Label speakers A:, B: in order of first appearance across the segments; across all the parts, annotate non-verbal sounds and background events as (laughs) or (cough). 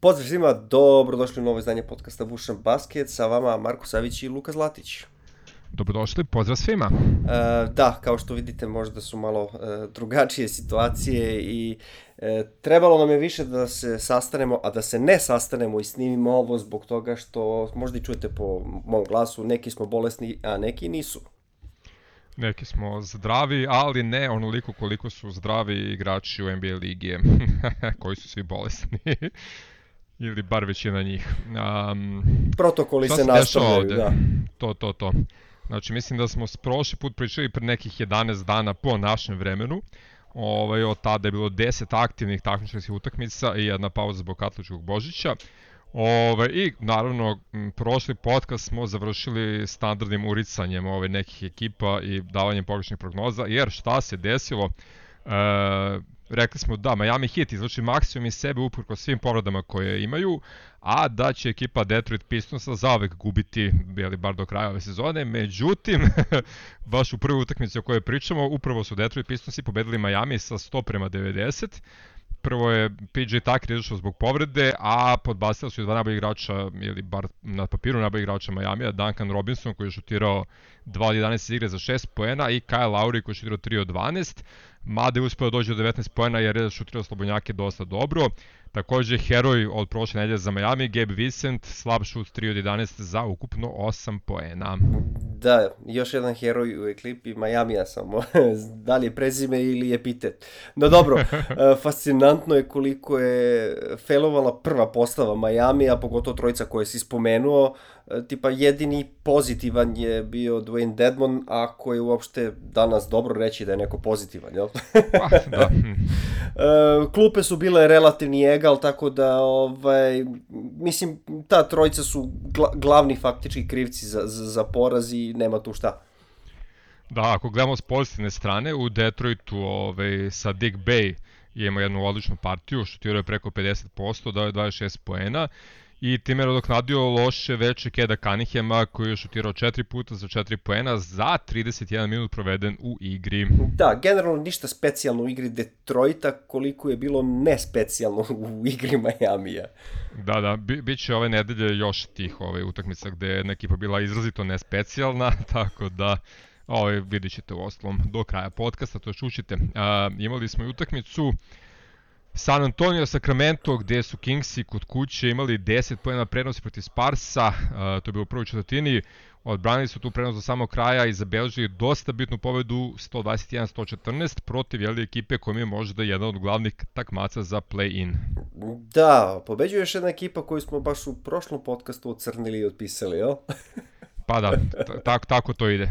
A: Pozdrav svima, dobrodošli u novo izdanje podcasta Vušan Basket, sa vama Marko Savić i Luka Zlatić.
B: Dobrodošli, pozdrav svima.
A: E, da, kao što vidite možda su malo e, drugačije situacije i e, trebalo nam je više da se sastanemo, a da se ne sastanemo i snimimo ovo zbog toga što možda i čujete po mom glasu, neki smo bolesni, a neki nisu.
B: Neki smo zdravi, ali ne onoliko koliko su zdravi igrači u NBA ligi, (laughs) koji su svi bolesni. Ili bar većina njih. Um,
A: Protokoli se nastavljaju, da.
B: To, to, to. Znači, mislim da smo prošli put pričali pre nekih 11 dana po našem vremenu. Ovaj, od tada je bilo 10 aktivnih takmičarskih utakmica i jedna pauza zbog Katoličkog Božića. Ove, I naravno, prošli podcast smo završili standardnim uricanjem ove, nekih ekipa i davanjem pogrešnih prognoza, jer šta se desilo, e, rekli smo da Miami Heat izvrši maksimum iz sebe uprko svim povredama koje imaju, a da će ekipa Detroit Pistonsa zaovek gubiti, bili bar do kraja ove sezone, međutim, (laughs) baš u prvoj utakmici o kojoj pričamo, upravo su Detroit Pistonsi pobedili Miami sa 100 prema 90, prvo je PJ Tucker izašao zbog povrede, a podbacili su i dva najbolji igrača, ili bar na papiru najbolji igrača Majamija, Duncan Robinson koji je šutirao 2 od 11 igre za 6 poena i Kyle Lowry koji je šutirao 3 od 12. Mada je uspeo da dođe do 19 poena jer je šutirao slobodnjake dosta dobro. Takođe, heroj od prošle nedelje za Miami, Gabe Vincent, slab šut 3 od 11 za ukupno 8 poena.
A: Da, još jedan heroj u ekipi Majamija samo. (laughs) da li je prezime ili epitet. No dobro, (laughs) e, fascinantno je koliko je failovala prva postava Majamija, a pogotovo trojica koje si spomenuo. E, tipa jedini pozitivan je bio Dwayne Dedmon, ako je uopšte danas dobro reći da je neko pozitivan, jel?
B: pa, da. (laughs)
A: E, klupe su bile relativni egal, tako da, ovaj, mislim, ta trojica su glavni faktički krivci za, za, za poraz i nema tu šta.
B: Da, ako gledamo s pozitivne strane, u Detroitu ovaj, sa Dick Bay je imao jednu odličnu partiju, šutirao je preko 50%, dao je 26 poena i time je nadoknadio loše veče Keda Cunninghama koji je šutirao 4 puta za 4 poena za 31 minut proveden u igri.
A: Da, generalno ništa specijalno u igri Detroita koliko je bilo nespecijalno (laughs) u igri Majamija.
B: Da, da, bi, bit će ove nedelje još tih ove, utakmica gde je ekipa bila izrazito nespecijalna, (laughs) tako da ove, vidit ćete u oslom do kraja podcasta, to čućete. A, imali smo i utakmicu San Antonio Sacramento gde su Kingsi kod kuće imali 10 pojena prednosti protiv Sparsa, uh, to je bilo u prvoj četvrtini, odbranili su tu prednost do samog kraja i zabeležili dosta bitnu pobedu 121-114 protiv jeli, ekipe koja je možda jedna od glavnih takmaca za play-in.
A: Da, pobeđuje još jedna ekipa koju smo baš u prošlom podcastu ocrnili i otpisali, jel? (laughs)
B: pa da, tako, tako to ide.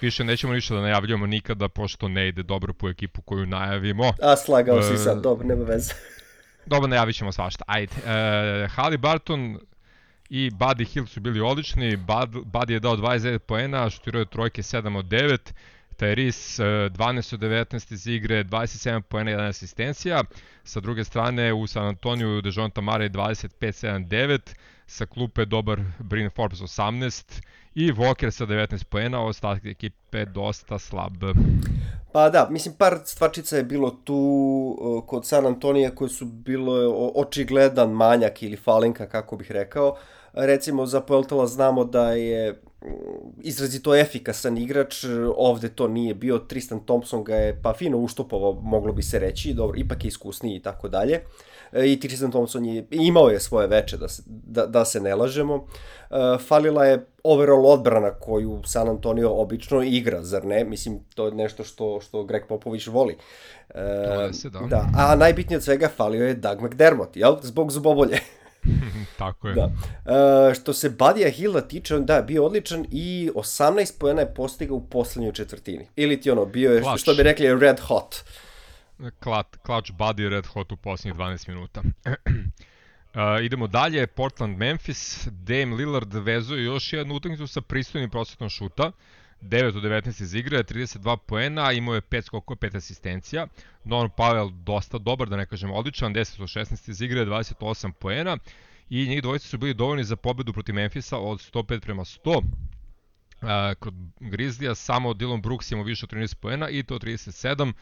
B: Više nećemo ništa da najavljamo nikada, pošto ne ide dobro po ekipu koju najavimo.
A: A, slagao si sad, dobro, nema veze.
B: dobro, najavit ćemo svašta. Ajde. Hali Barton i Buddy Hill su bili odlični. Bud, Buddy je dao 29 poena, šutirao je trojke 7 od 9. Tyrese 12 od 19 iz igre, 27 poena i 11 asistencija. Sa druge strane u San Antoniju Dejonta Mare 25-7-9, sa klupe dobar Brin Forbes 18 i Walker sa 19 poena, ostatak ekipe dosta slab.
A: Pa da, mislim par stvačica je bilo tu uh, kod San Antonija koje su bilo očigledan manjak ili falinka, kako bih rekao. Recimo za Poeltala znamo da je mm, izrazito efikasan igrač, ovde to nije bio, Tristan Thompson ga je pa fino uštopovao, moglo bi se reći, dobro, ipak je iskusniji i tako dalje. Uh, E, i Tristan Thompson je, imao je svoje veče, da se, da, da se ne lažemo. E, falila je overall odbrana koju San Antonio obično igra, zar ne? Mislim, to je nešto što, što Greg Popović voli.
B: E, se, da.
A: da. A najbitnije od svega falio je Doug McDermott, jel? Zbog zubobolje. (laughs) (laughs)
B: Tako je.
A: Da. E, što se Badija Hilla tiče, on da, bio odličan i 18 pojena je postigao u poslednjoj četvrtini. Ili ti ono, bio je, Klač. što bi rekli, red hot.
B: Klat, Clutch Buddy Red Hot u posljednjih 12 minuta. (clears throat) uh, idemo dalje, Portland Memphis, Dame Lillard vezuje još jednu utakmicu sa pristojnim prosjetom šuta. 9 od 19 iz igre, 32 poena, imao je 5 skokova, 5 asistencija. Norman Powell dosta dobar, da ne kažem odličan, 10 od 16 iz igre, 28 poena. I njih dvojice su bili dovoljni za pobedu protiv Memphisa od 105 prema 100. Uh, kod Grizzlija samo Dylan Brooks imao više od 13 poena i to 37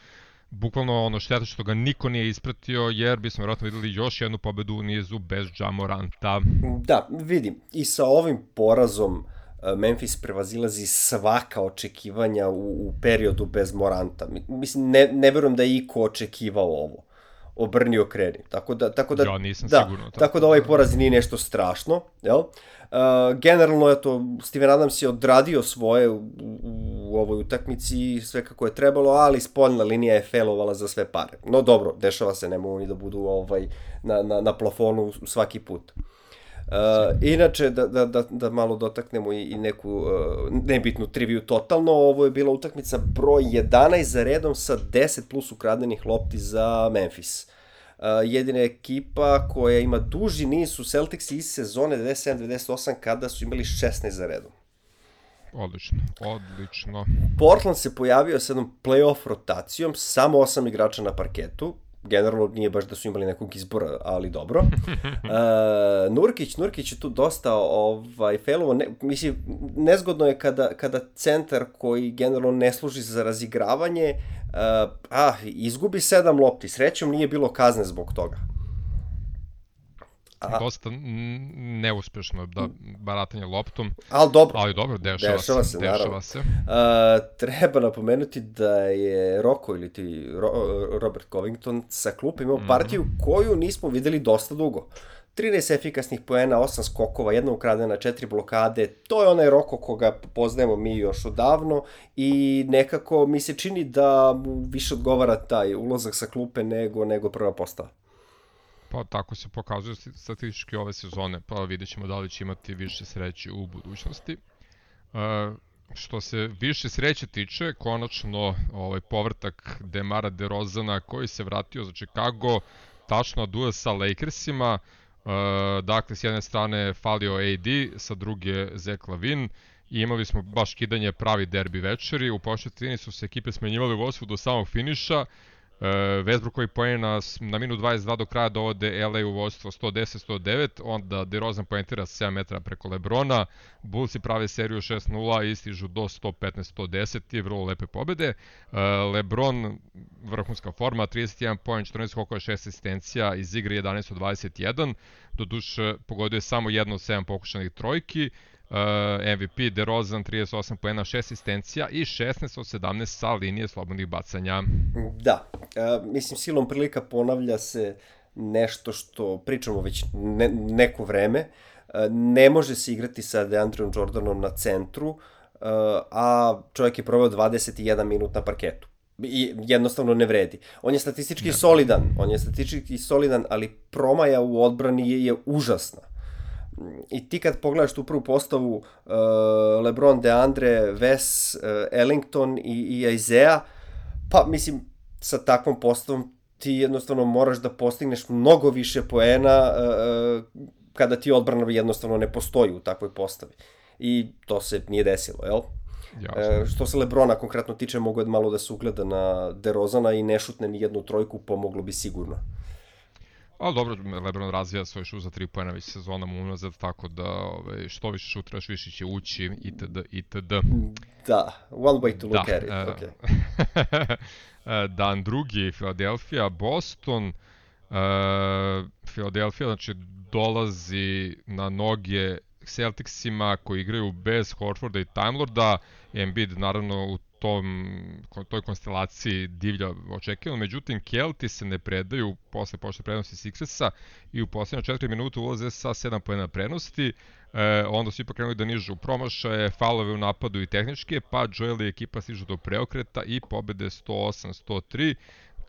B: bukvalno ono šteta što ga niko nije ispratio, jer bismo vjerojatno videli još jednu pobedu u nizu bez Jamoranta.
A: Da, vidim. I sa ovim porazom e, Memphis prevazilazi svaka očekivanja u, u periodu bez Moranta. Mislim, ne, ne verujem da je iko očekivao ovo obrni okreni. Tako da, tako da,
B: ja nisam
A: da,
B: sigurno.
A: Tako, tako da ovaj poraz nije nešto strašno, jel? Uh, generalno, eto, Steven Adams je odradio svoje u, u, ovoj utakmici, sve kako je trebalo, ali spoljna linija je failovala za sve pare. No dobro, dešava se, ne mogu ni da budu ovaj, na, na, na plafonu svaki put. Uh, inače, da, da, da, da malo dotaknemo i, i neku uh, nebitnu triviju totalno, ovo je bila utakmica broj 11 za redom sa 10 plus ukradenih lopti za Memphis. Uh, jedina ekipa koja ima duži niz u Celtics iz sezone 97-98 kada su imali 16 za redom.
B: Odlično, odlično.
A: Portland se pojavio sa jednom playoff rotacijom, samo 8 igrača na parketu, generalno nije baš da su imali nekog izbora, ali dobro. Uh, (laughs) Nurkić, Nurkić je tu dosta ovaj, failovo. Ne, mislim, nezgodno je kada, kada centar koji generalno ne služi za razigravanje, uh, ah, izgubi sedam lopti. Srećom nije bilo kazne zbog toga.
B: A, dosta neuspešno da baratanje loptom.
A: Ali dobro.
B: Ali dobro, dešava, dešava se, se dešava naravno. se.
A: A, treba napomenuti da je Roko ili ti Ro, Robert Covington sa klupa imao mm partiju koju nismo videli dosta dugo. 13 efikasnih poena, 8 skokova, jedna ukradena, 4 blokade, to je onaj Roko koga poznajemo mi još odavno i nekako mi se čini da mu više odgovara taj ulazak sa klupe nego, nego prva postava.
B: Pa tako se pokazuje statistički ove sezone, pa vidjet ćemo da li će imati više sreće u budućnosti. E, što se više sreće tiče, konačno ovaj povrtak Demara DeRozana koji se vratio za Chicago, tačno duje sa Lakersima, e, dakle s jedne strane falio AD, sa druge Zach Lavin, i imali smo baš kidanje pravi derbi večeri, u početini su se ekipe smenjivali u osvu do samog finiša, Westbrookovi poen na, na minut 22 do kraja dovode LA u vodstvo 110-109, onda DeRozan poentira 7 metara preko Lebrona, Bullsi prave seriju 6-0 i stižu do 115-110 i vrlo lepe pobede. Uh, Lebron, vrhunska forma, 31 poen, 14 skokova, 6 asistencija, iz igre 11-21, do duše pogodio je samo jedno od 7 pokušanih trojki, MVP DeRozan 38 poena, 6 asistencija i 16 od 17 sa linije slobodnih bacanja.
A: Da, uh, mislim silom prilika ponavlja se nešto što pričamo već ne, neko vreme. Uh, ne može se igrati sa DeAndreom Jordanom na centru, a čovjek je proveo 21 minut na parketu i jednostavno ne vredi. On je statistički ne. solidan, on je statistički solidan, ali promaja u odbrani je, je užasna i ti kad pogledaš tu prvu postavu uh, LeBron, DeAndre, Wes, uh, Ellington i, i Isaiah, pa mislim sa takvom postavom ti jednostavno moraš da postigneš mnogo više poena uh, kada ti odbrana jednostavno ne postoji u takvoj postavi. I to se nije desilo, jel? Jasno. E, što se Lebrona konkretno tiče, mogu je malo da se ugleda na DeRozana i ne šutne ni jednu trojku, pomoglo bi sigurno.
B: Ali dobro, Lebron razvija svoj šut za 3 pojena već sezonom unazad, tako da ove, što više šutiraš, više će ući, itd., itd.
A: Da, one way to look da, at it, uh,
B: okay. (laughs) Dan drugi, Philadelphia, Boston, uh, Philadelphia, znači, dolazi na noge Celticsima koji igraju bez Horforda i Time Lorda, Embiid naravno u tom, toj konstelaciji divlja očekivano. Međutim, Kelti se ne predaju posle pošto prednosti Sixersa i u poslednje 4 minuta ulaze sa 7 pojena prednosti. E, onda su ipak krenuli da nižu promašaje, falove u napadu i tehničke, pa Joel i ekipa stižu do preokreta i pobede 108-103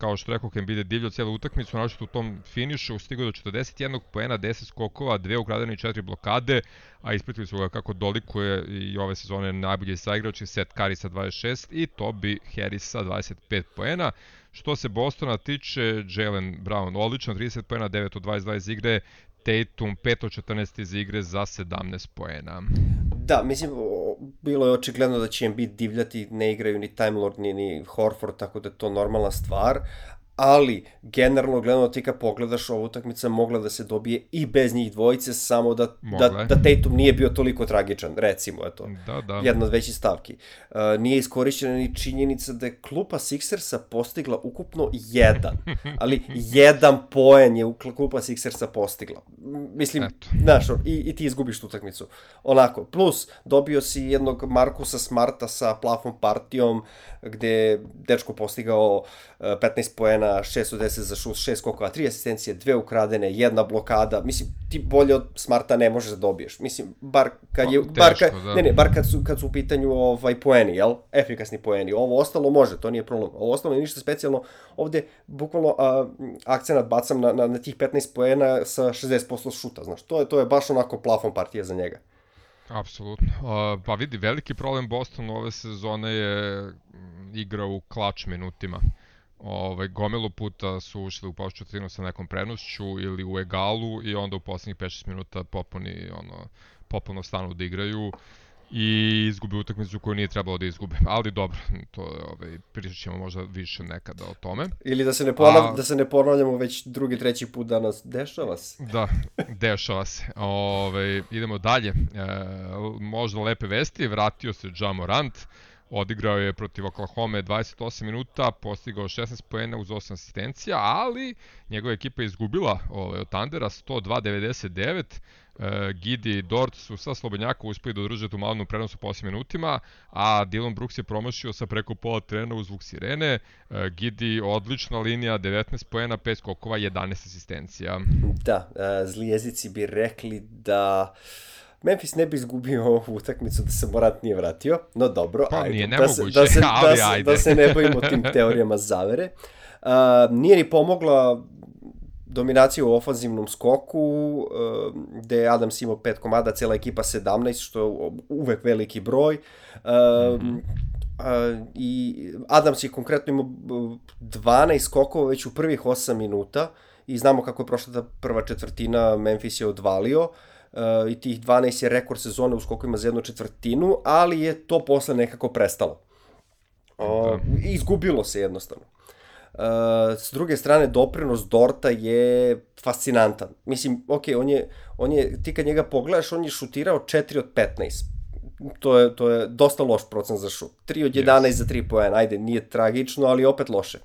B: kao što rekao Kembide divljo cijelu utakmicu, naročito u tom finišu stigao do 41 poena, 10 skokova, dve ukradene i četiri blokade, a ispratili su ga kako dolikuje i ove sezone najbolji saigrač Seth Curry sa 26 i Toby Harris sa 25 poena. Što se Bostona tiče, Jalen Brown odlično, 30 poena, 9 od 22 iz igre, Tatum 5 od 14 iz igre za 17 poena.
A: Da, mislim, bilo je očigledno da će im biti divljati, ne igraju ni Time Lord ni, ni Horford, tako da je to normalna stvar, ali generalno gledano ti kad pogledaš ovu utakmica mogla da se dobije i bez njih dvojice, samo da, da, da Tatum nije bio toliko tragičan, recimo, eto,
B: da, da.
A: jedna od većih stavki. Uh, nije iskorišćena ni činjenica da je klupa Sixersa postigla ukupno jedan, (laughs) ali jedan poen je klupa Sixersa postigla. Mislim, eto. znaš, i, i ti izgubiš tu utakmicu. Onako, plus, dobio si jednog Markusa Smarta sa plafom partijom, gde dečko postigao 15 poena 6 od 10 za šut, 6 skokova, 3 asistencije, dve ukradene, jedna blokada. Mislim, ti bolje od Smarta ne možeš da dobiješ. Mislim, bar kad je, bar kad, da. ne, ne, bar kad su, kad su u pitanju ovaj, poeni, jel? Efikasni poeni. Ovo ostalo može, to nije problem. Ovo ostalo je ništa specijalno. Ovde, bukvalno, a, akcenat bacam na, na, na tih 15 poena sa 60% šuta, znaš. To je, to je baš onako plafon partija za njega.
B: Apsolutno. Uh, pa vidi, veliki problem Bostonu ove sezone je igra u klač minutima ovaj, gomilu puta su ušli u pošću četvrtinu sa nekom prednošću ili u egalu i onda u poslednjih 5-6 minuta popuni ono, popuno stanu da igraju i izgubi utakmicu koju nije trebalo da izgube. Ali dobro, to ovaj pričat ćemo možda više nekada o tome.
A: Ili da se ne ponavljamo, A... da se ne ponavljamo već drugi treći put danas dešava se.
B: Da, dešava se. Ovaj idemo dalje. E, možda lepe vesti, vratio se Ja Morant. Odigrao je protiv Oklahoma 28 minuta, postigao 16 poena uz 8 asistencija, ali njegova ekipa je izgubila ovaj, od Tandera 102-99. E, Gidi i Dort su sa Slobodnjaka uspeli da održe tu malnu prenosu po 8 minutima, a Dylan Brooks je promašio sa preko pola trena uz zvuk sirene. E, Gidi odlična linija, 19 poena, 5 skokova, 11 asistencija.
A: Da, e, zli jezici bi rekli da Memphis ne bi izgubio ovu utakmicu da se Morant nije vratio, no dobro,
B: pa, ajde, nije
A: da, se, da, se, (laughs) da, se, da se ne bojimo tim (laughs) teorijama zavere. Uh, nije ni pomogla dominacija u ofanzivnom skoku, uh, gde je Adams imao 5 komada, cela ekipa 17, što je uvek veliki broj. Uh, mm -hmm. Uh, i Adams je konkretno imao 12 skokova već u prvih 8 minuta i znamo kako je prošla ta prva četvrtina, Memphis je odvalio. Uh, uh, i tih 12 je rekord sezone u skokovima za jednu četvrtinu, ali je to posle nekako prestalo. Uh, izgubilo se jednostavno. Uh, s druge strane, doprinos Dorta je fascinantan. Mislim, ok, on je, on je, ti kad njega pogledaš, on je šutirao 4 od 15. To je, to je dosta loš procent za šut. 3 od 11 yes. za 3 poena, ajde, nije tragično, ali opet loše.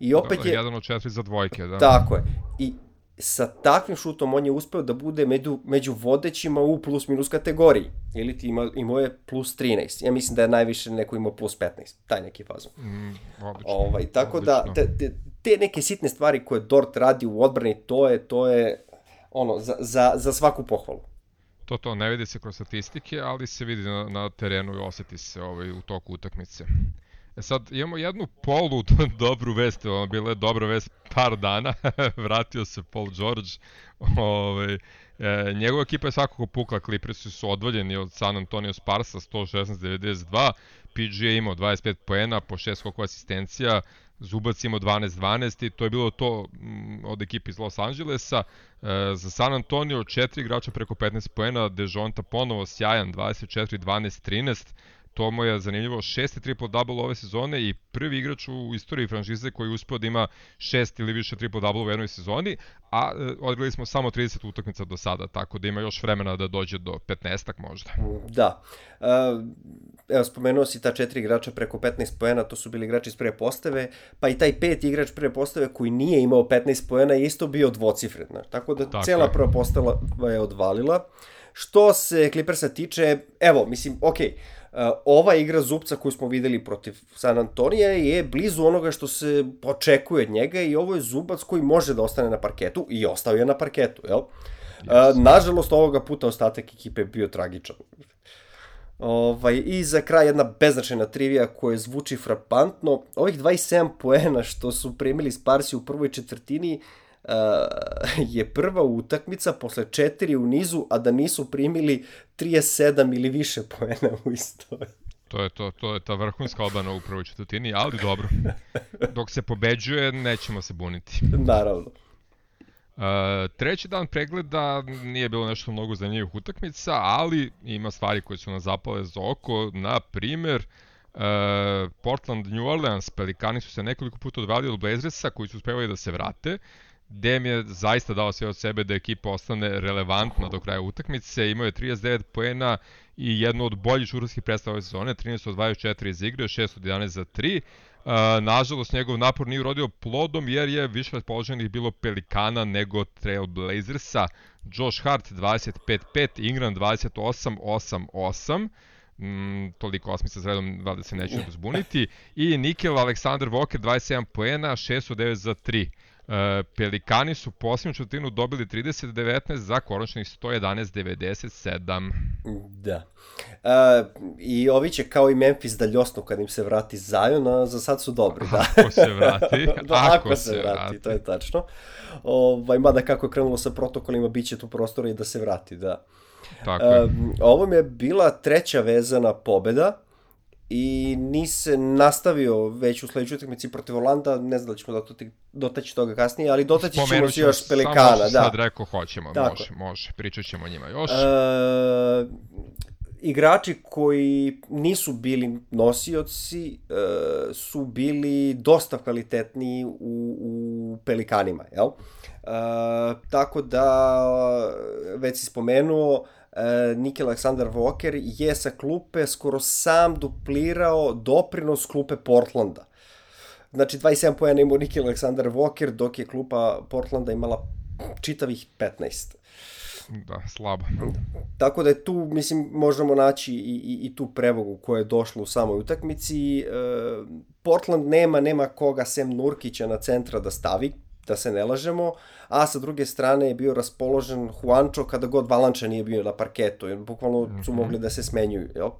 B: I opet da, je... Jedan od 4 za dvojke, da.
A: Tako je. I sa takvim šutom on je uspeo da bude među, među vodećima u plus minus kategoriji. Ili ti ima, imao je plus 13. Ja mislim da je najviše neko imao plus 15. Taj neki fazon.
B: Mm, odlično.
A: Ovaj, tako da, odlično. da te, te neke sitne stvari koje Dort radi u odbrani, to je, to je ono, za, za, za svaku pohvalu.
B: To to ne vidi se kroz statistike, ali se vidi na, na terenu i oseti se ovaj, u toku utakmice. E sad, imamo jednu polu dobru vest, ono, bila je dobra vest par dana, (laughs) vratio se Paul George, ovaj, e, njegova ekipa je svakako pukla, Clippersi su odvoljeni od San Antonio Sparsa 116-92, PG je imao 25 poena po 6 skokova asistencija, Zubac imao 12-12 i to je bilo to mm, od ekipe iz Los Angelesa. E, za San Antonio četiri igrača preko 15 poena, Dejonta ponovo sjajan 24-12-13, to mu je zanimljivo, šesti triple-double ove sezone i prvi igrač u istoriji franšize koji je uspeo da ima šest ili više triple-double u jednoj sezoni, a e, odgledali smo samo 30 utakmica do sada, tako da ima još vremena da dođe do 15-ak možda.
A: Da. Uh, evo, spomenuo si ta četiri igrača preko 15 poena, to su bili igrači iz prve postave, pa i taj peti igrač prve postave koji nije imao 15 poena je isto bio dvocifren. Tako da tako cela je. prva postava je odvalila. Što se Clippersa tiče, evo, mislim, okej, okay, ova igra Zupca koju smo videli protiv San Antonija je blizu onoga što se očekuje od njega i ovo je Zubac koji može da ostane na parketu i ostao je na parketu, jel? Yes. Uh, nažalost, ovoga puta ostatak ekipe je bio tragičan. Ovaj, I za kraj jedna beznačajna trivija koja zvuči frapantno. Ovih 27 poena što su primili Sparsi u prvoj četvrtini uh, (laughs) je prva utakmica posle četiri u nizu, a da nisu primili 37 ili više poena u istoriji.
B: To je to, to je ta vrhunska obana u prvoj četvrtini, ali dobro. Dok se pobeđuje, nećemo se buniti.
A: Naravno.
B: Uh, treći dan pregleda nije bilo nešto mnogo zanimljivih utakmica, ali ima stvari koje su nas zapale za oko. Na primer, Portland, New Orleans, Pelikani su se nekoliko puta odvali od Blazersa koji su uspevali da se vrate. Dem je zaista dao sve od sebe da ekipa ostane relevantna do kraja utakmice. Imao je 39 poena i jednu od boljih šutarskih predstava ove sezone, 13 od 24 iz igre, 6 od 11 za 3. Uh, nažalost, njegov napor nije urodio plodom jer je više raspoloženih bilo Pelikana nego Trailblazersa. Josh Hart 25-5, Ingram 28-8-8. Mm, toliko osmica za redom, da se neću zbuniti. I Nikel Aleksandar Walker 27 poena, 6 od 9 za 3. E, Pelikani su posljednju četvrtinu dobili 30-19 za konačnih 111-97.
A: Da. E, I ovi će kao i Memphis da ljosnu kad im se vrati Zion, a za sad su dobri. Da.
B: Ako se vrati. (laughs)
A: da, ako, ako se, se vrati, vrati, to je tačno. Ovaj, mada kako je krenulo sa protokolima, bit će tu prostora i da se vrati, da.
B: Tako je. E,
A: ovo mi je bila treća vezana pobeda i nise nastavio već u sledećoj utakmici protiv Orlanda, ne znam da ćemo dotaći, dotaći toga kasnije, ali dotaći ćemo se još Pelikana. Samo
B: da. sad rekao hoćemo, Tako. može, može, pričat ćemo o njima još. E,
A: igrači koji nisu bili nosioci e, su bili dosta kvalitetniji u, u Pelikanima, jel? E, tako da, već si spomenuo, e, Niki Aleksandar Walker je sa klupe skoro sam duplirao doprinos klupe Portlanda. Znači 27 pojena imao Niki Aleksandar Walker, dok je klupa Portlanda imala čitavih 15.
B: Da, slabo.
A: Tako da je tu, mislim, možemo naći i, i, i tu prevogu koja je došla u samoj utakmici. E, Portland nema, nema koga sem Nurkića na centra da stavi, da se ne lažemo, a sa druge strane je bio raspoložen Juancho kada god Valanča nije bio na parketu, jer bukvalno su mhm. mogli da se smenjuju, jel?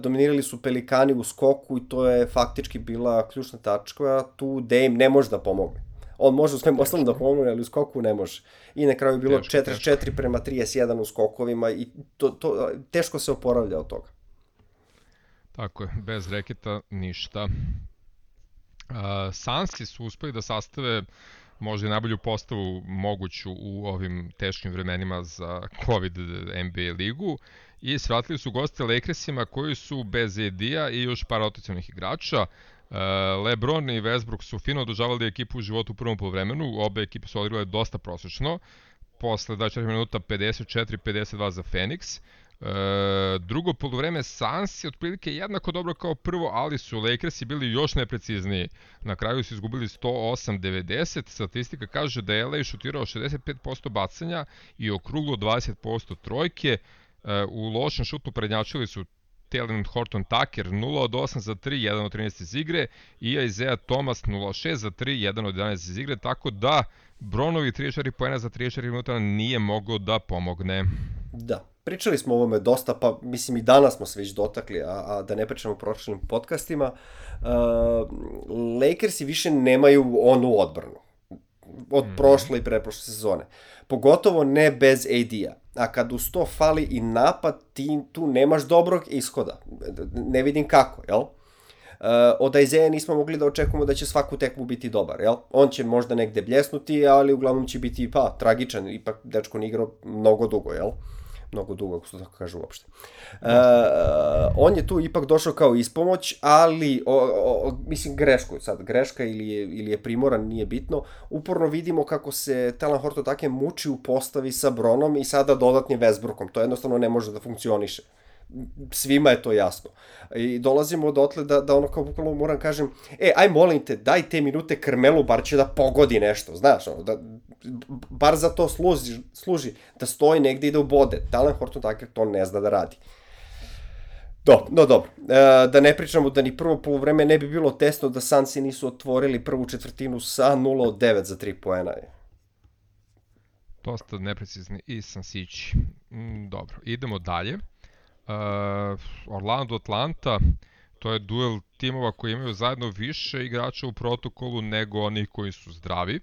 A: Dominirali su Pelikani u skoku i to je faktički bila ključna tačka, tu Dame ne može da pomogne. On može u svem ostalom da pomogne, ali u skoku ne može. I na kraju je bilo teško, 44 teško. prema 31 u skokovima i to, to, teško se oporavlja od toga.
B: Tako je, bez reketa ništa. Sansi su uspeli da sastave možda i najbolju postavu moguću u ovim teškim vremenima za COVID NBA ligu i svratili su goste Lakersima koji su bez Edija i još par rotacionih igrača. Lebron i Westbrook su fino održavali ekipu u životu u prvom polovremenu, obe ekipe su odigrale dosta prosečno. Posle 24 minuta 54-52 za Phoenix. E, drugo polovreme Suns je otprilike jednako dobro kao prvo, ali su Lakersi bili još neprecizniji. Na kraju su izgubili 108-90. Statistika kaže da je LA šutirao 65% bacanja i okruglo 20% trojke. E, u lošem šutu prednjačili su Taylor Horton Tucker 0 od 8 za 3, 1 od 13 iz igre i Isaiah Thomas 0 6 za 3, 1 od 11 iz igre, tako da Bronovi 34 poena za 34 minuta nije mogao da pomogne.
A: Da, pričali smo o ovome dosta, pa mislim i danas smo se već dotakli, a, a da ne pričamo o prošlim podcastima. Uh, Lakersi više nemaju onu odbranu od mm. prošle i preprošle sezone. Pogotovo ne bez AD-a. A kad uz to fali i napad, ti tu nemaš dobrog ishoda. Ne vidim kako, jel? Uh, od Aizeja nismo mogli da očekujemo da će svaku tekmu biti dobar, jel? On će možda negde bljesnuti, ali uglavnom će biti, pa, tragičan, ipak dečko ne igrao mnogo dugo, jel? Uh, mnogo dugo, ako se tako kaže uopšte. Uh, on je tu ipak došao kao ispomoć, ali, o, o, mislim, greško je sad, greška ili je, ili je primoran, nije bitno. Uporno vidimo kako se Talan Horto take muči u postavi sa Bronom i sada dodatnim Westbrookom. To jednostavno ne može da funkcioniše svima je to jasno. I dolazimo dotle da, da ono kao bukvalno moram kažem, e, aj molim te, daj te minute Krmelu, bar će da pogodi nešto, znaš, ono, da, bar za to služi, služi da stoji negde i da ubode. Dalen Horton Tucker to ne zna da radi. Do, no dobro, e, da ne pričamo da ni prvo polovreme ne bi bilo tesno da Sansi nisu otvorili prvu četvrtinu sa 0 od 9 za 3 poena.
B: Dosta neprecizni i Sansići. Mm, dobro, idemo dalje. Uh, Orlando Atlanta, to je duel timova koji imaju zajedno više igrača u protokolu nego onih koji su zdravi. Uh,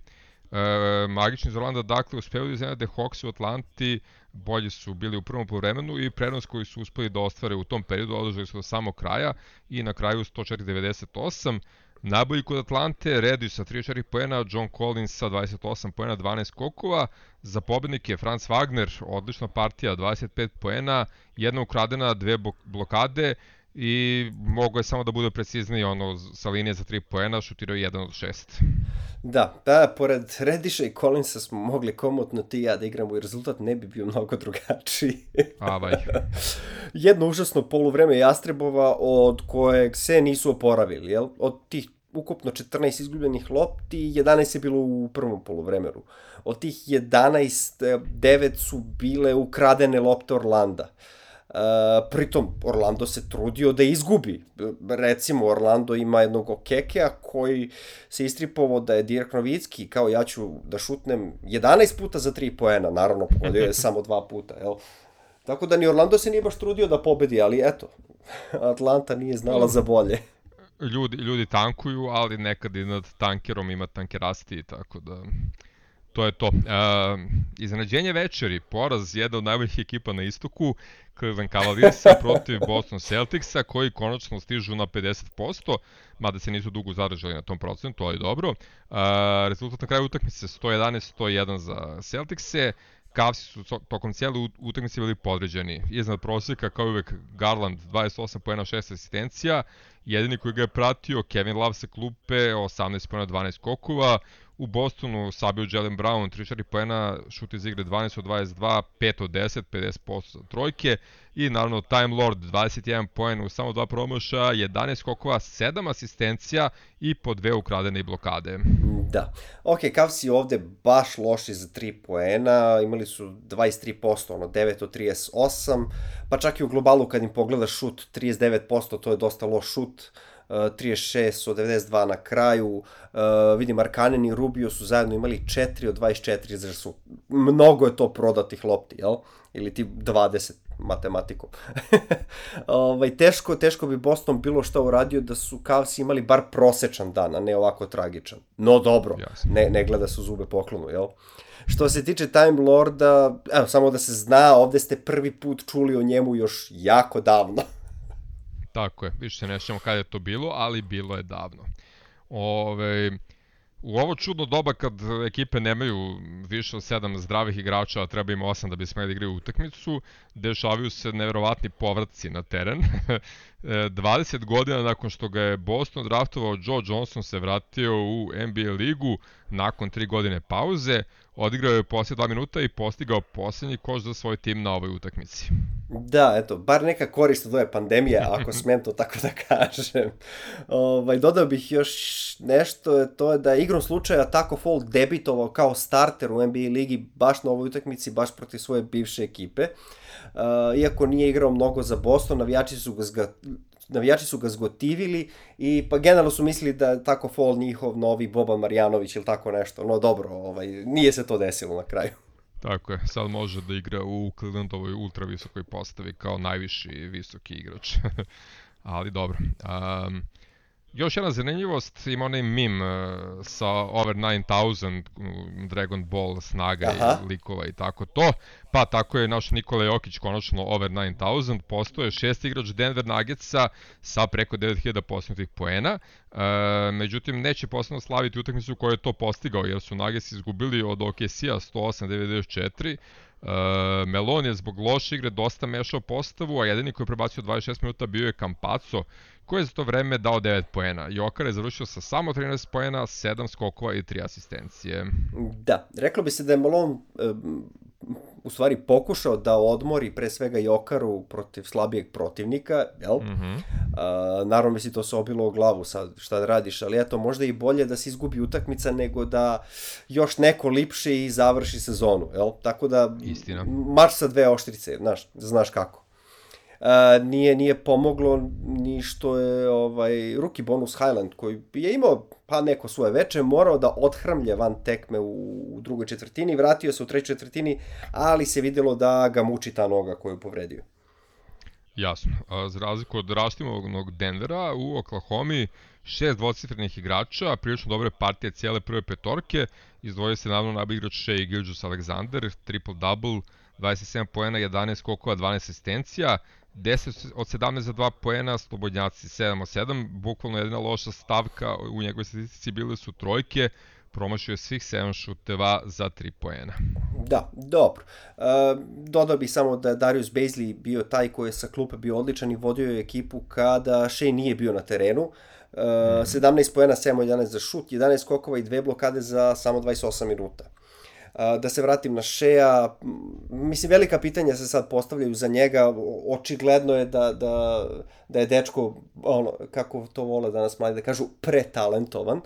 B: E, magični iz Orlanda dakle uspeli da iznenade Hawks u Atlanti, bolji su bili u prvom povremenu i prenos koji su uspeli da ostvare u tom periodu održali su do samog kraja i na kraju 104-98. Najbolji kod Atlante, Redi sa 34 poena, John Collins sa 28 poena, 12 kokova. Za pobednike Franz Wagner, odlična partija, 25 poena, jedna ukradena, dve blokade i mogo je samo da bude precizniji ono sa linije za 3 poena, šutirao 1 od 6.
A: Da, da, pored Rediša i Collinsa smo mogli komotno ti ja da igramo i rezultat ne bi bio mnogo drugačiji.
B: A, vaj. (laughs)
A: Jedno užasno poluvreme Jastrebova od kojeg se nisu oporavili, jel? Od tih ukupno 14 izgubljenih lopti, 11 je bilo u prvom poluvremenu. Od tih 11, 9 su bile ukradene lopte Orlanda. Uh, pritom, Orlando se trudio da izgubi. Recimo, Orlando ima jednog Okekea koji se istripovao da je Dirk Novicki, kao ja ću da šutnem 11 puta za 3 poena, naravno pogodio je (laughs) samo dva puta, jel? Tako da ni Orlando se nije baš trudio da pobedi, ali eto, (laughs) Atlanta nije znala za bolje.
B: Ljudi, ljudi tankuju, ali nekad i nad tankerom ima tankerasti, tako da to je to. E, iznenađenje večeri, poraz jedna od najboljih ekipa na istoku, Cleveland Cavaliersa (laughs) protiv Boston Celticsa, koji konačno stižu na 50%, mada se nisu dugo zadržali na tom procentu, ali dobro. E, rezultat na kraju utakmice 111-101 za Celticse, Cavsi su tokom cijele utakmice bili podređeni. Iznad prosjeka, kao uvek, Garland 28 pojena 6 asistencija, jedini koji ga je pratio, Kevin Love sa klupe, 18 pojena 12 skokova, u Bostonu sabio Jalen Brown 3-4 poena, šut iz igre 12 od 22, 5 od 10, 50% trojke i naravno Time Lord 21 poen u samo dva promaša, 11 skokova, 7 asistencija i po dve ukradene i blokade.
A: Da. Ok, Cavsi ovde baš loši za 3 poena, imali su 23%, ono 9 od 38, pa čak i u globalu kad im pogledaš šut 39%, to je dosta loš šut. Uh, 36 od 92 na kraju, uh, vidim Arkanen i Rubio su zajedno imali 4 od 24, znači su, mnogo je to prodatih lopti, jel? Ili ti 20 matematikom. (laughs) ovaj, teško, teško bi Boston bilo šta uradio da su Cavs imali bar prosečan dan, a ne ovako tragičan. No dobro, ne, ne gleda su zube poklonu, jel? Što se tiče Time Lorda, evo, samo da se zna, ovde ste prvi put čuli o njemu još jako davno.
B: Tako je, više se ne sjećamo kada je to bilo, ali bilo je davno. Ove, u ovo čudno doba kad ekipe nemaju više od sedam zdravih igrača, a treba im osam da bi smeli da igraju utakmicu, dešavaju se neverovatni povratci na teren. (laughs) 20 godina nakon što ga je Boston draftovao, Joe Johnson se vratio u NBA ligu nakon 3 godine pauze, odigrao je poslije 2 minuta i postigao poslednji koš za svoj tim na ovoj utakmici.
A: Da, eto, bar neka korist od ove pandemije, ako smem to tako da kažem. Ovaj, dodao bih još nešto, to je da je igrom slučaja Taco Fall debitovao kao starter u NBA ligi baš na ovoj utakmici, baš protiv svoje bivše ekipe. Uh, iako nije igrao mnogo za Boston, navijači su ga navijači su ga zgotivili i pa generalno su mislili da tako Fall njihov novi Boban Marjanović ili tako nešto. No dobro, ovaj, nije se to desilo na kraju.
B: Tako je, sad može da igra u Clevelandovoj ultra visokoj postavi kao najviši visoki igrač. (laughs) Ali dobro. Um, Još jedna zanimljivost, ima onaj mim uh, sa over 9000 Dragon Ball snaga Aha. i likova i tako to. Pa tako je naš Nikola Jokić konačno over 9000, postoje šest igrač Denver Nuggetsa sa preko 9000 posljednutih poena. Uh, međutim, neće posebno slaviti utakmicu u kojoj je to postigao, jer su Nuggets izgubili od OKC-a 108-94, Uh, Melon je zbog loše igre dosta mešao postavu, a jedini koji je prebacio 26 minuta bio je Campazzo, koji je za to vreme dao 9 poena. Jokar je završio sa samo 13 poena, 7 skokova i 3 asistencije.
A: Da, reklo bi se da je Malone u stvari pokušao da odmori pre svega Jokaru protiv slabijeg protivnika, jel? Mm -hmm. uh, naravno misli to se obilo o glavu sad šta da radiš, ali eto možda i bolje da se izgubi utakmica nego da još neko lipše i završi sezonu, jel? Tako da
B: Istina.
A: marš sa dve oštrice, znaš, znaš kako nije nije pomoglo ni što je ovaj ruki bonus Highland koji je imao pa neko svoje veče morao da odhramlje van tekme u, u drugoj četvrtini, vratio se u trećoj četvrtini, ali se videlo da ga muči ta noga koju je povredio.
B: Jasno. A, za razliku od Raštimovog Denvera, u Oklahoma šest dvocifrenih igrača, prilično dobre partije cijele prve petorke, izdvojio se naravno najbolji igrač Shea Gilgis Alexander, triple-double, 27 poena, 11 skokova, 12 asistencija, 10 od 17 za 2 poena, slobodnjaci 7 od 7, bukvalno jedina loša stavka u njegovoj statistici bile su trojke, promašio svih 7 šuteva za 3 poena.
A: Da, dobro. Uh, dodao bih samo da je Darius Bazley bio taj koji je sa klupe bio odličan i vodio je ekipu kada Shea nije bio na terenu. Mm. 17 poena, 7 11 za šut, 11 skokova i dve blokade za samo 28 minuta. Da se vratim na Šeja, mislim velika pitanja se sad postavljaju za njega, očigledno je da, da, da je dečko, ono, kako to vole danas mladi da kažu, pretalentovan.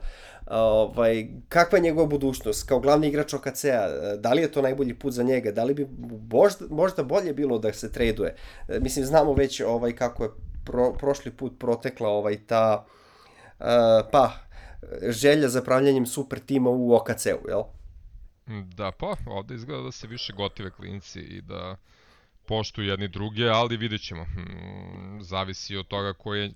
A: Ovaj, kakva je njegova budućnost kao glavni igrač OKC-a, da li je to najbolji put za njega, da li bi možda, možda bolje bilo da se traduje. E, mislim, znamo već ovaj, kako je pro, prošli put protekla ovaj, ta uh, pa, želja za pravljanjem super tima u OKC-u, jel?
B: Da, pa, ovde izgleda da se više gotive klinci i da poštuju jedni druge, ali vidjet ćemo. Hmm, zavisi od toga ko je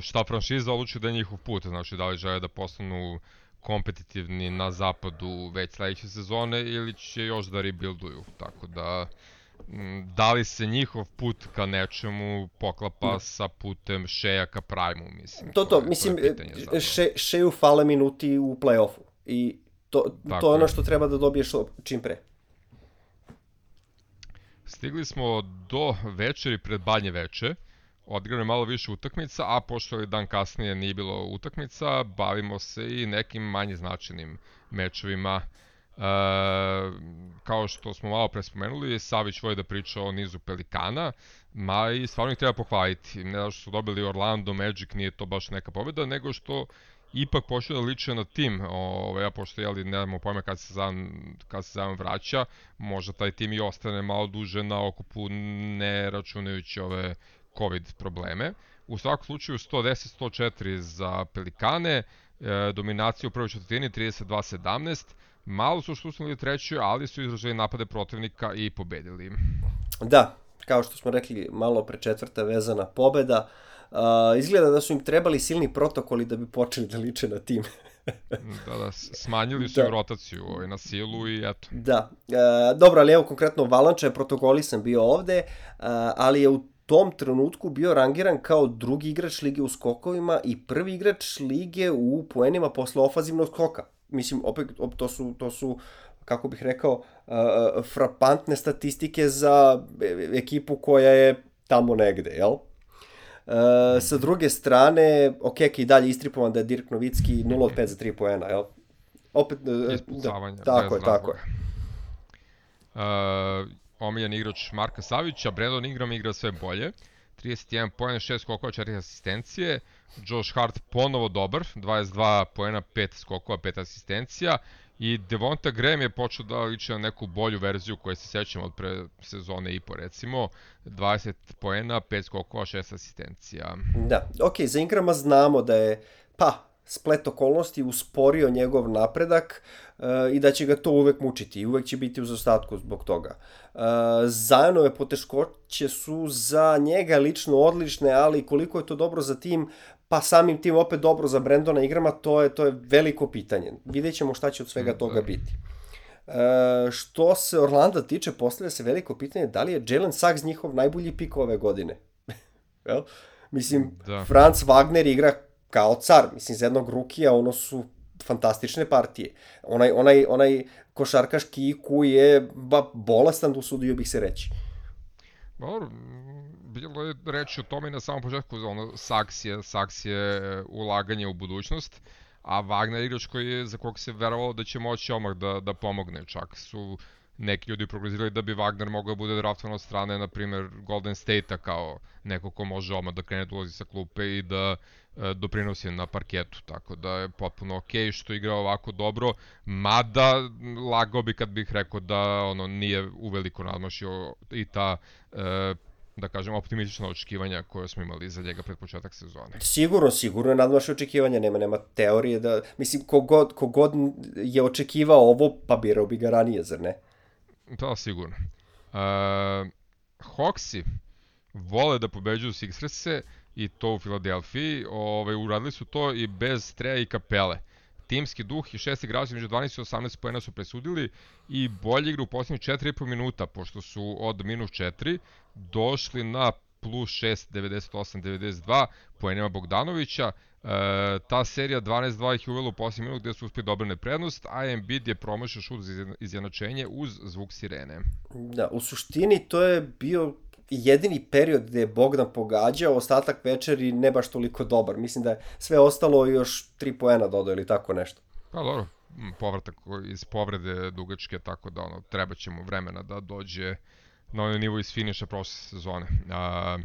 B: šta franšiza odluči da je njihov put, znači da li žele da postanu kompetitivni na zapadu već sledeće sezone ili će još da rebuilduju, tako da da li se njihov put ka nečemu poklapa sa putem Šeja ka Prime-u, mislim.
A: To, to, to mislim, še, Šeju fale minuti u play-offu i to, Tako to je ono što treba da dobiješ čim pre.
B: Stigli smo do večeri pred banje veče odigrano malo više utakmica, a pošto je dan kasnije nije bilo utakmica, bavimo se i nekim manje značajnim mečevima. E, kao što smo malo pre spomenuli, Savić voj da priča o nizu Pelikana, ma i stvarno ih treba pohvaliti. Ne da što su dobili Orlando Magic, nije to baš neka pobjeda, nego što ipak počeo da liče na tim, ovaj, ja pošto jeli, nemamo pojma kad se kad se Zan vraća, možda taj tim i ostane malo duže na okupu, ne računajući ove COVID probleme. U svakom slučaju 110-104 za Pelikane, e, dominacija u prvoj četvrtini 32-17, malo su štusnuli treću, ali su izražili napade protivnika i pobedili.
A: Da, kao što smo rekli, malo pre četvrta vezana pobeda. Uh, izgleda da su im trebali silni protokoli da bi počeli da liče na tim.
B: da, da, smanjili su da. rotaciju ovaj, na silu i eto.
A: Da, e, dobro, ali evo konkretno Valanča je protokolisan bio ovde, e, ali je u tom trenutku bio rangiran kao drugi igrač lige u skokovima i prvi igrač lige u poenima posle ofazivnog skoka. Mislim, opet, to su, to su kako bih rekao, uh, frapantne statistike za ekipu koja je tamo negde, jel? Uh, sa druge strane, Okeke i dalje istripovan da je Dirk Novicki 0 od 5 za 3 poena, jel?
B: Opet, uh, da, tako je, tako je. Uh, omiljen igrač Marka Savića, Brandon Ingram igra sve bolje, 31 poena, 6 skokova, 4 asistencije, Josh Hart ponovo dobar, 22 poena, 5 skokova, 5 asistencija i Devonta Graham je počeo da liči na neku bolju verziju koje se sećamo od pre sezone i po recimo, 20 poena, 5 skokova, 6 asistencija.
A: Da, ok, za Ingrama znamo da je, pa, splet okolnosti usporio njegov napredak uh, i da će ga to uvek mučiti i uvek će biti u zastatku zbog toga. Uh, Zajanove poteškoće su za njega lično odlične, ali koliko je to dobro za tim, pa samim tim opet dobro za Brendona igrama, to je, to je veliko pitanje. Vidjet ćemo šta će od svega toga da. biti. Uh, što se Orlanda tiče, postavlja se veliko pitanje da li je Jalen Suggs njihov najbolji pik ove godine. (laughs) well, mislim, da. Franz Wagner igra kao car, mislim, za jednog rukija ono su fantastične partije. Onaj, onaj, onaj košarkaški IQ je ba, bolestan, usudio bih se reći.
B: Dobro, bilo je reći o tome na samom početku, ono, Saks je, Saks je ulaganje u budućnost, a Wagner igrač koji je, za kog se verovalo da će moći omah da, da pomogne, čak su neki ljudi prognozirali da bi Wagner mogao da bude draftovan od strane, na primjer, Golden State-a kao neko ko može odmah da krene da ulazi sa klupe i da e, doprinosi na parketu, tako da je potpuno okay što igra ovako dobro, mada lagao bi kad bih rekao da ono nije uveliko nadmašio i ta e, da kažem, optimistična očekivanja koje smo imali za njega pred početak sezone.
A: Sigurno, sigurno je nadmašio očekivanja, nema, nema teorije da, mislim, kogod, kogod je očekivao ovo, pa birao bi ga ranije, zar ne?
B: Da, sigurno. Uh, Hawksi vole da pobeđuju Sixerse i to u Filadelfiji. Ove, uradili su to i bez Treja i Kapele. Timski duh i šest igrača među 12 i 18 pojena su presudili i bolje igru u posljednjih 4,5 minuta, pošto su od minus 4 došli na plus 6, 98, 92 poenima Bogdanovića, E, ta serija 12-2 ih je uvela u posljednji minut gde su uspili dobrane prednost, a Embiid je promašao šut za izjednačenje uz zvuk sirene.
A: Da, u suštini to je bio jedini period gde je Bogdan pogađao, ostatak večeri ne baš toliko dobar. Mislim da je sve ostalo još 3 poena dodao ili tako nešto.
B: Pa dobro, povratak iz povrede dugačke, tako da ono, treba će mu vremena da dođe na onaj nivo iz finiša prošle sezone. Uh,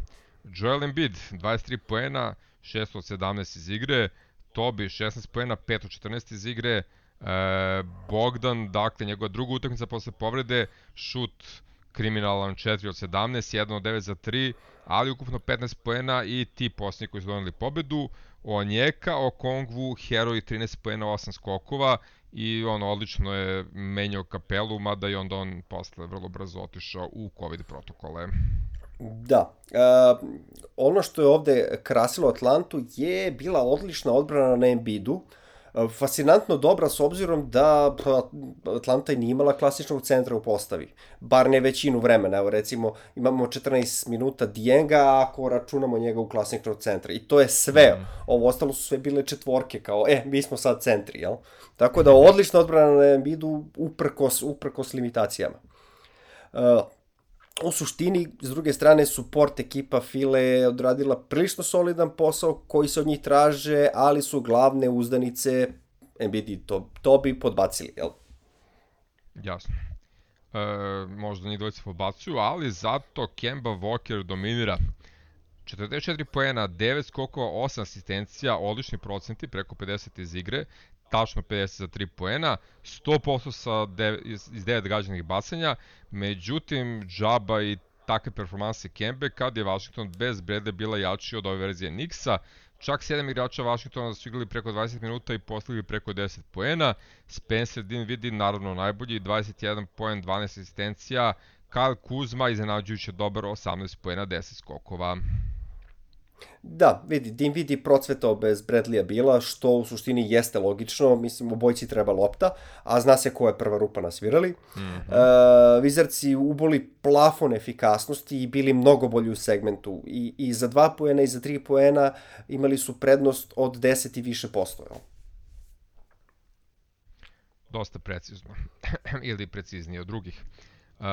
B: Joel Embiid, 23 poena, 6 od 17 iz igre, Tobi 16 poena, 5 od 14 iz igre, uh, Bogdan, dakle, njegova druga utakmica posle povrede, šut kriminalan 4 od 17, 1 od 9 za 3, ali ukupno 15 poena i ti posljednji koji su doneli pobedu. O Njeka, o Kongvu, Heroj 13 poena, 8 skokova i on odlično je menjao kapelu, mada je onda on posle vrlo brzo otišao u COVID protokole.
A: Da. Uh, ono što je ovde krasilo Atlantu je bila odlična odbrana na Embiidu. Uh, fascinantno dobra s obzirom da Atlanta nije imala klasičnog centra u postavi. Bar ne većinu vremena. Evo recimo imamo 14 minuta Dienga ako računamo njega u klasičnog centra. I to je sve. Mm. Ovo ostalo su sve bile četvorke kao e, mi smo sad centri, jel? Tako da odlična odbrana na Embiidu uprkos, uprkos limitacijama. Uh, u suštini, s druge strane, support ekipa File odradila prilično solidan posao koji se od njih traže, ali su glavne uzdanice Embiid to, to bi podbacili, jel?
B: Jasno. E, možda njih dvojice podbacuju, ali zato Kemba Walker dominira 44 poena, 9 skokova, 8 asistencija, odlični procenti, preko 50 iz igre, tačno 50 za 3 poena, 100% sa dev, iz, iz 9 gađanih bacanja, međutim, Džaba i takve performanse Kembe, kad je Washington bez Brede bila jači od ove verzije Nixa, čak 7 igrača Washingtona su igrali preko 20 minuta i postigli preko 10 poena, Spencer vidi naravno najbolji, 21 poen, 12 asistencija, Kyle Kuzma iznenađujuće dobar 18 poena, 10 skokova.
A: Da, vidi, Dim vidi procvetao bez Bradleya Bila, što u suštini jeste logično, mislim, obojci treba lopta, a zna se ko je prva rupa nasvirali. Mm -hmm. uh, Vizarci uboli plafon efikasnosti i bili mnogo bolji u segmentu. I, i za dva poena i za tri poena imali su prednost od 10 i više posto.
B: Dosta precizno. (clears throat) Ili preciznije od drugih. Uh,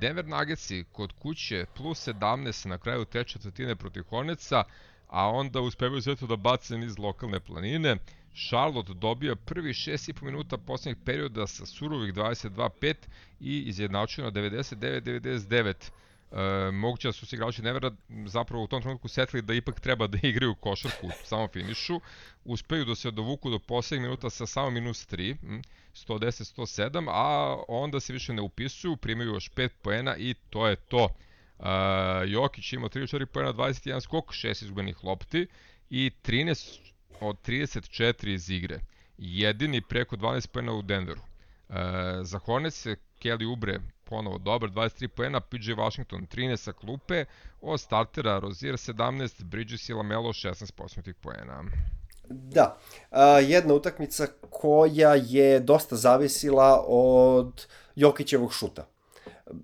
B: Denver Nuggetsi kod kuće plus 17 na kraju te četvrtine protiv Hornetsa, a onda uspevaju sve to da bace niz lokalne planine. Charlotte dobija prvi 6,5 minuta poslednjeg perioda sa surovih 22-5 i izjednačuje na 99-99 e, moguće da su se igrači Nevera zapravo u tom trenutku setili da ipak treba da igraju košarku u samom finišu, uspeju da se dovuku do poslednjeg minuta sa samo minus 3, 110-107, a onda se više ne upisuju, primaju još 5 poena i to je to. Uh, Jokić ima 34 poena, 21 skok, 6 izgubenih lopti i 13 od 34 iz igre. Jedini preko 12 poena u Denveru. Uh, za Hornets se Kelly Ubre ponovo dobar, 23 poena, PJ Washington 13 sa klupe, od startera Rozier 17, Bridges i Lamelo 16 posmetih poena.
A: Da, a, jedna utakmica koja je dosta zavisila od Jokićevog šuta.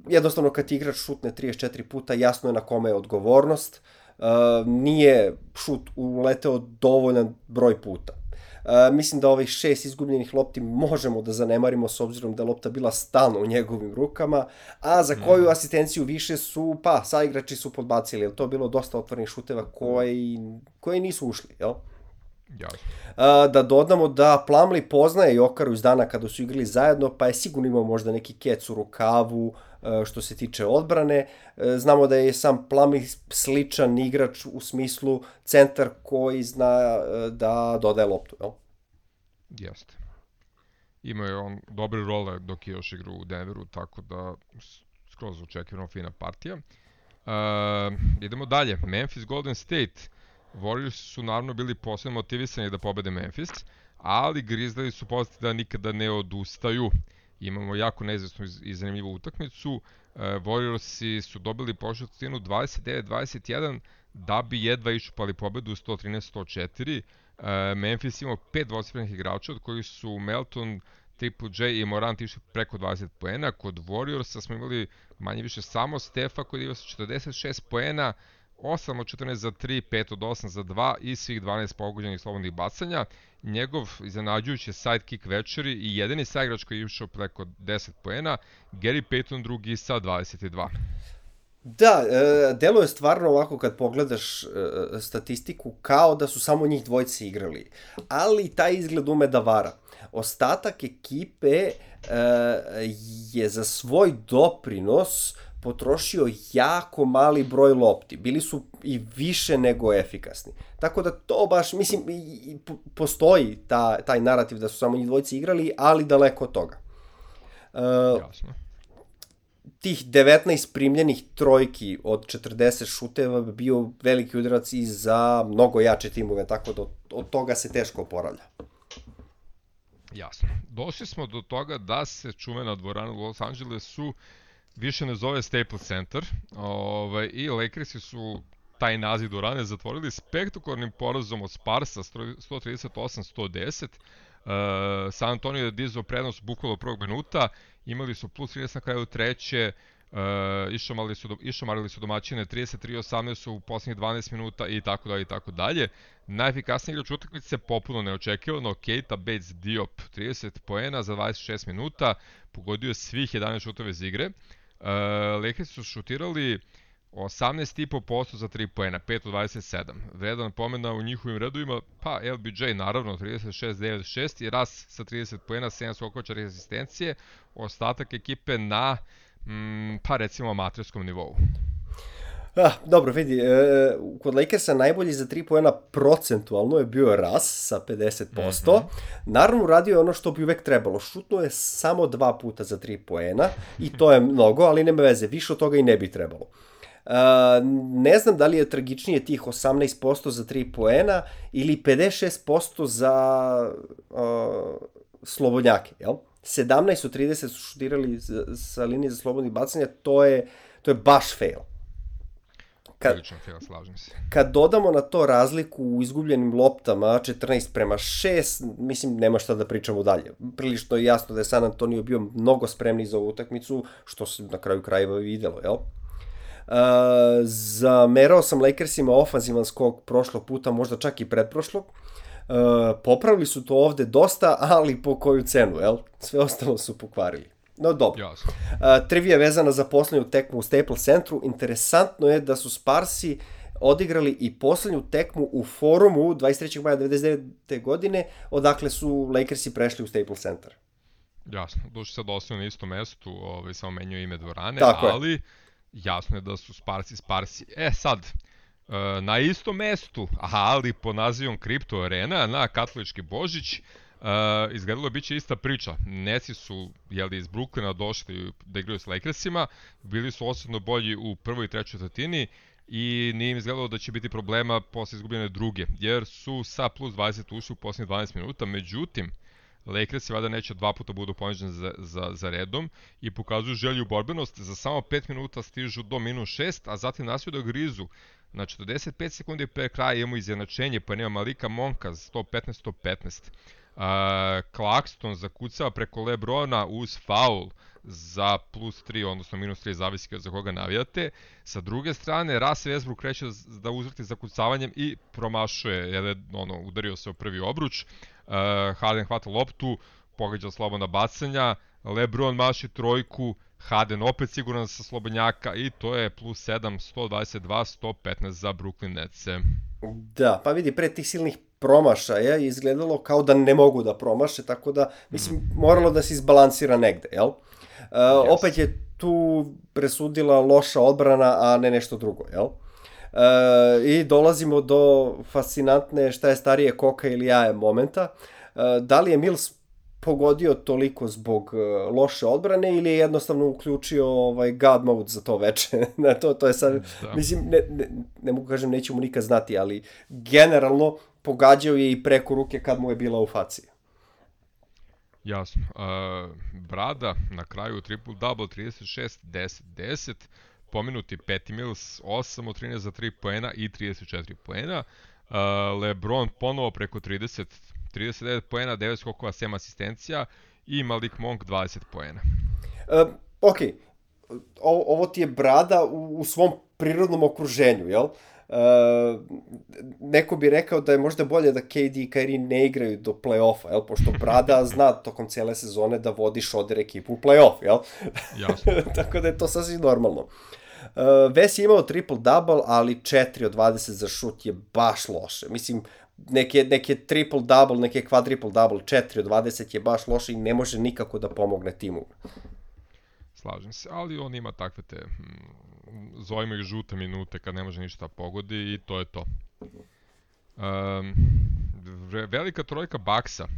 A: Jednostavno kad igrač šutne 34 puta, jasno je na kome je odgovornost. A, nije šut uleteo dovoljan broj puta mislim da ovih šest izgubljenih lopti možemo da zanemarimo s obzirom da je lopta bila stalno u njegovim rukama, a za koju mm. asistenciju više su, pa, saigrači su podbacili, jer to je bilo dosta otvornih šuteva koji, koji nisu ušli, jel?
B: Jasno.
A: Da dodamo da Plamli poznaje Jokaru iz dana kada su igrali zajedno, pa je sigurno imao možda neki kec u rukavu što se tiče odbrane. Znamo da je sam Plamli sličan igrač u smislu centar koji zna da dodaje loptu, jel?
B: Jeste. Ima je on dobre role dok je još igra u Denveru, tako da skroz očekivano fina partija. Uh, idemo dalje. Memphis Golden State Warriors su naravno bili posebno motivisani da pobede Memphis, ali Grizzlies su poznati da nikada ne odustaju. Imamo jako neizvesnu i zanimljivu utakmicu. E, Warriorsi su dobili pošetinu 29-21 da bi jedva išupali pobedu 113-104. E, Memphis imao pet dvocifrenih igrača, od kojih su Melton, Triple J i Morant išli preko 20 poena. Kod Warriorsa smo imali manje više samo Stefa koji je sa 46 poena, 8 od 14 za 3, 5 od 8 za 2 i svih 12 pogođenih slobodnih bacanja. Njegov iznenađujući sidekick večeri i jedini saigrač koji je išao preko 10 poena, Gary Payton drugi sa 22.
A: Da, e, delo je stvarno ovako kad pogledaš e, statistiku kao da su samo njih dvojci igrali. Ali taj izgled ume da vara. Ostatak ekipe e, je za svoj doprinos potrošio jako mali broj lopti. Bili su i više nego efikasni. Tako da to baš, mislim, postoji ta, taj narativ da su samo njih dvojci igrali, ali daleko od toga.
B: Uh, Jasno
A: tih 19 primljenih trojki od 40 šuteva bi bio veliki udarac i za mnogo jače timove, tako da od toga se teško oporavlja.
B: Jasno. Došli smo do toga da se čuvena dvorana u Los Angelesu više ne zove Staples Center ovaj, i Lakersi su taj naziv dvorane zatvorili spektakularnim porazom od Sparsa 138-110. Uh, San Antonio je dizao prednost bukvalo prvog minuta imali su plus 30 na kraju treće, uh, išamarili su, išamarili su domaćine 33-18 su u poslednjih 12 minuta i tako dalje i tako dalje. Najefikasniji igrač utakmice popuno neočekivano, Keita Bates Diop 30 poena za 26 minuta, pogodio svih 11 šutove iz igre. Uh, Lakers su šutirali 18,5% za 3 poena, 5 od 27. Vredan pomena u njihovim redovima, pa LBJ naravno 36-9-6 i Ras sa 30 poena, 7 skokova, 4 asistencije, ostatak ekipe na, mm, pa recimo, amaterskom nivou.
A: Ah, dobro, vidi, e, kod Lakersa najbolji za 3 poena procentualno je bio Ras sa 50%. Mm -hmm. Naravno, radio je ono što bi uvek trebalo. Šutno je samo dva puta za 3 poena i to je mnogo, ali nema veze, više od toga i ne bi trebalo. Uh, ne znam da li je tragičnije tih 18% za 3 poena ili 56% za uh, slobodnjake, jel? 17 od 30 su šutirali sa linije za slobodnih bacanja, to je, to je baš fail.
B: Kad, Prilično fail, slažem se.
A: Kad dodamo na to razliku u izgubljenim loptama, 14 prema 6, mislim, nema šta da pričamo dalje. Prilično je jasno da je San Antonio bio mnogo spremni za ovu utakmicu, što se na kraju krajeva videlo, jel? Uh, zamerao sam Lakersima ofanzivan skok prošlog puta, možda čak i predprošlog. Uh, popravili su to ovde dosta, ali po koju cenu, jel? Sve ostalo su pokvarili. No dobro.
B: Jasno.
A: Uh, trivija vezana za poslednju tekmu u Staples centru. Interesantno je da su Sparsi odigrali i poslednju tekmu u forumu 23. maja 99. godine, odakle su Lakersi prešli u Staples Center.
B: Jasno, duše sad ostaju na istom mestu, ovaj, samo menjaju ime dvorane, Tako ali... Je jasno je da su Sparsi Sparsi. E sad, e, na istom mestu, ali po nazivom Crypto Arena na Katolički Božić, Uh, izgledalo biće ista priča. Nesi su jeli, iz Brooklyna došli da igraju s Lakersima, bili su osobno bolji u prvoj i trećoj tatini i nije im izgledalo da će biti problema posle izgubljene druge, jer su sa plus 20 ušli u posljednjih 12 minuta, međutim, Lakers vada neće dva puta budu poniženi za, za, za redom i pokazuju želju borbenost. Za samo 5 minuta stižu do minus 6, a zatim nastavljaju da grizu. Na 45 sekundi pre kraja imamo izjednačenje, pa nema Malika Monka 115-115. Uh, Claxton zakucava preko Lebrona uz faul za plus 3, odnosno minus 3, zavisi za koga navijate. Sa druge strane, Russell Westbrook kreće da uzvrti zakucavanjem i promašuje, jer je ono, udario se u prvi obruč. Uh, Harden hvata loptu, pogađa slobodna bacanja, Lebron maši trojku, Harden opet siguran sa slobodnjaka i to je plus 7, 122, 115 za Brooklyn Nets.
A: Da, pa vidi, pre tih silnih promašaja izgledalo kao da ne mogu da promaše, tako da, mislim, moralo da se izbalansira negde, jel? Uh, yes. Opet je tu presudila loša odbrana, a ne nešto drugo, jel? Uh, I dolazimo do fascinantne šta je starije koka ili jaje momenta. Uh, da li je Mills pogodio toliko zbog loše odbrane ili je jednostavno uključio ovaj God mode za to veče. (laughs) na to, to je sad, da. mislim, ne, ne, ne mogu kažem, nećemo nikad znati, ali generalno pogađao je i preko ruke kad mu je bila u faci.
B: Jasno. Uh, Brada na kraju triple-double 36, 10, 10 pomenuti Patty Mills 8 od 13 za 3 poena i 34 poena. Uh, LeBron ponovo preko 30, 39 poena, 9 skokova, 7 asistencija i Malik Monk 20 poena.
A: Uh, ok, ovo, ovo ti je Brada u, u svom prirodnom okruženju, jel? Uh, neko bi rekao da je možda bolje da KD i Kyrie ne igraju do play-offa, jel? Pošto Brada zna tokom cijele sezone da vodi Šoder ekipu u play-off, jel?
B: Jasno. (laughs)
A: Tako da je to sasvim normalno. Uh, Ves je imao triple-double, ali 4 od 20 za šut je baš loše. Mislim, neke, neke triple-double, neke quadruple-double, 4 od 20 je baš loše i ne može nikako da pomogne timu.
B: Slažem se, ali on ima takve te, zovimo ih žute minute kad ne može ništa pogodi i to je to. Um, velika trojka Baksa,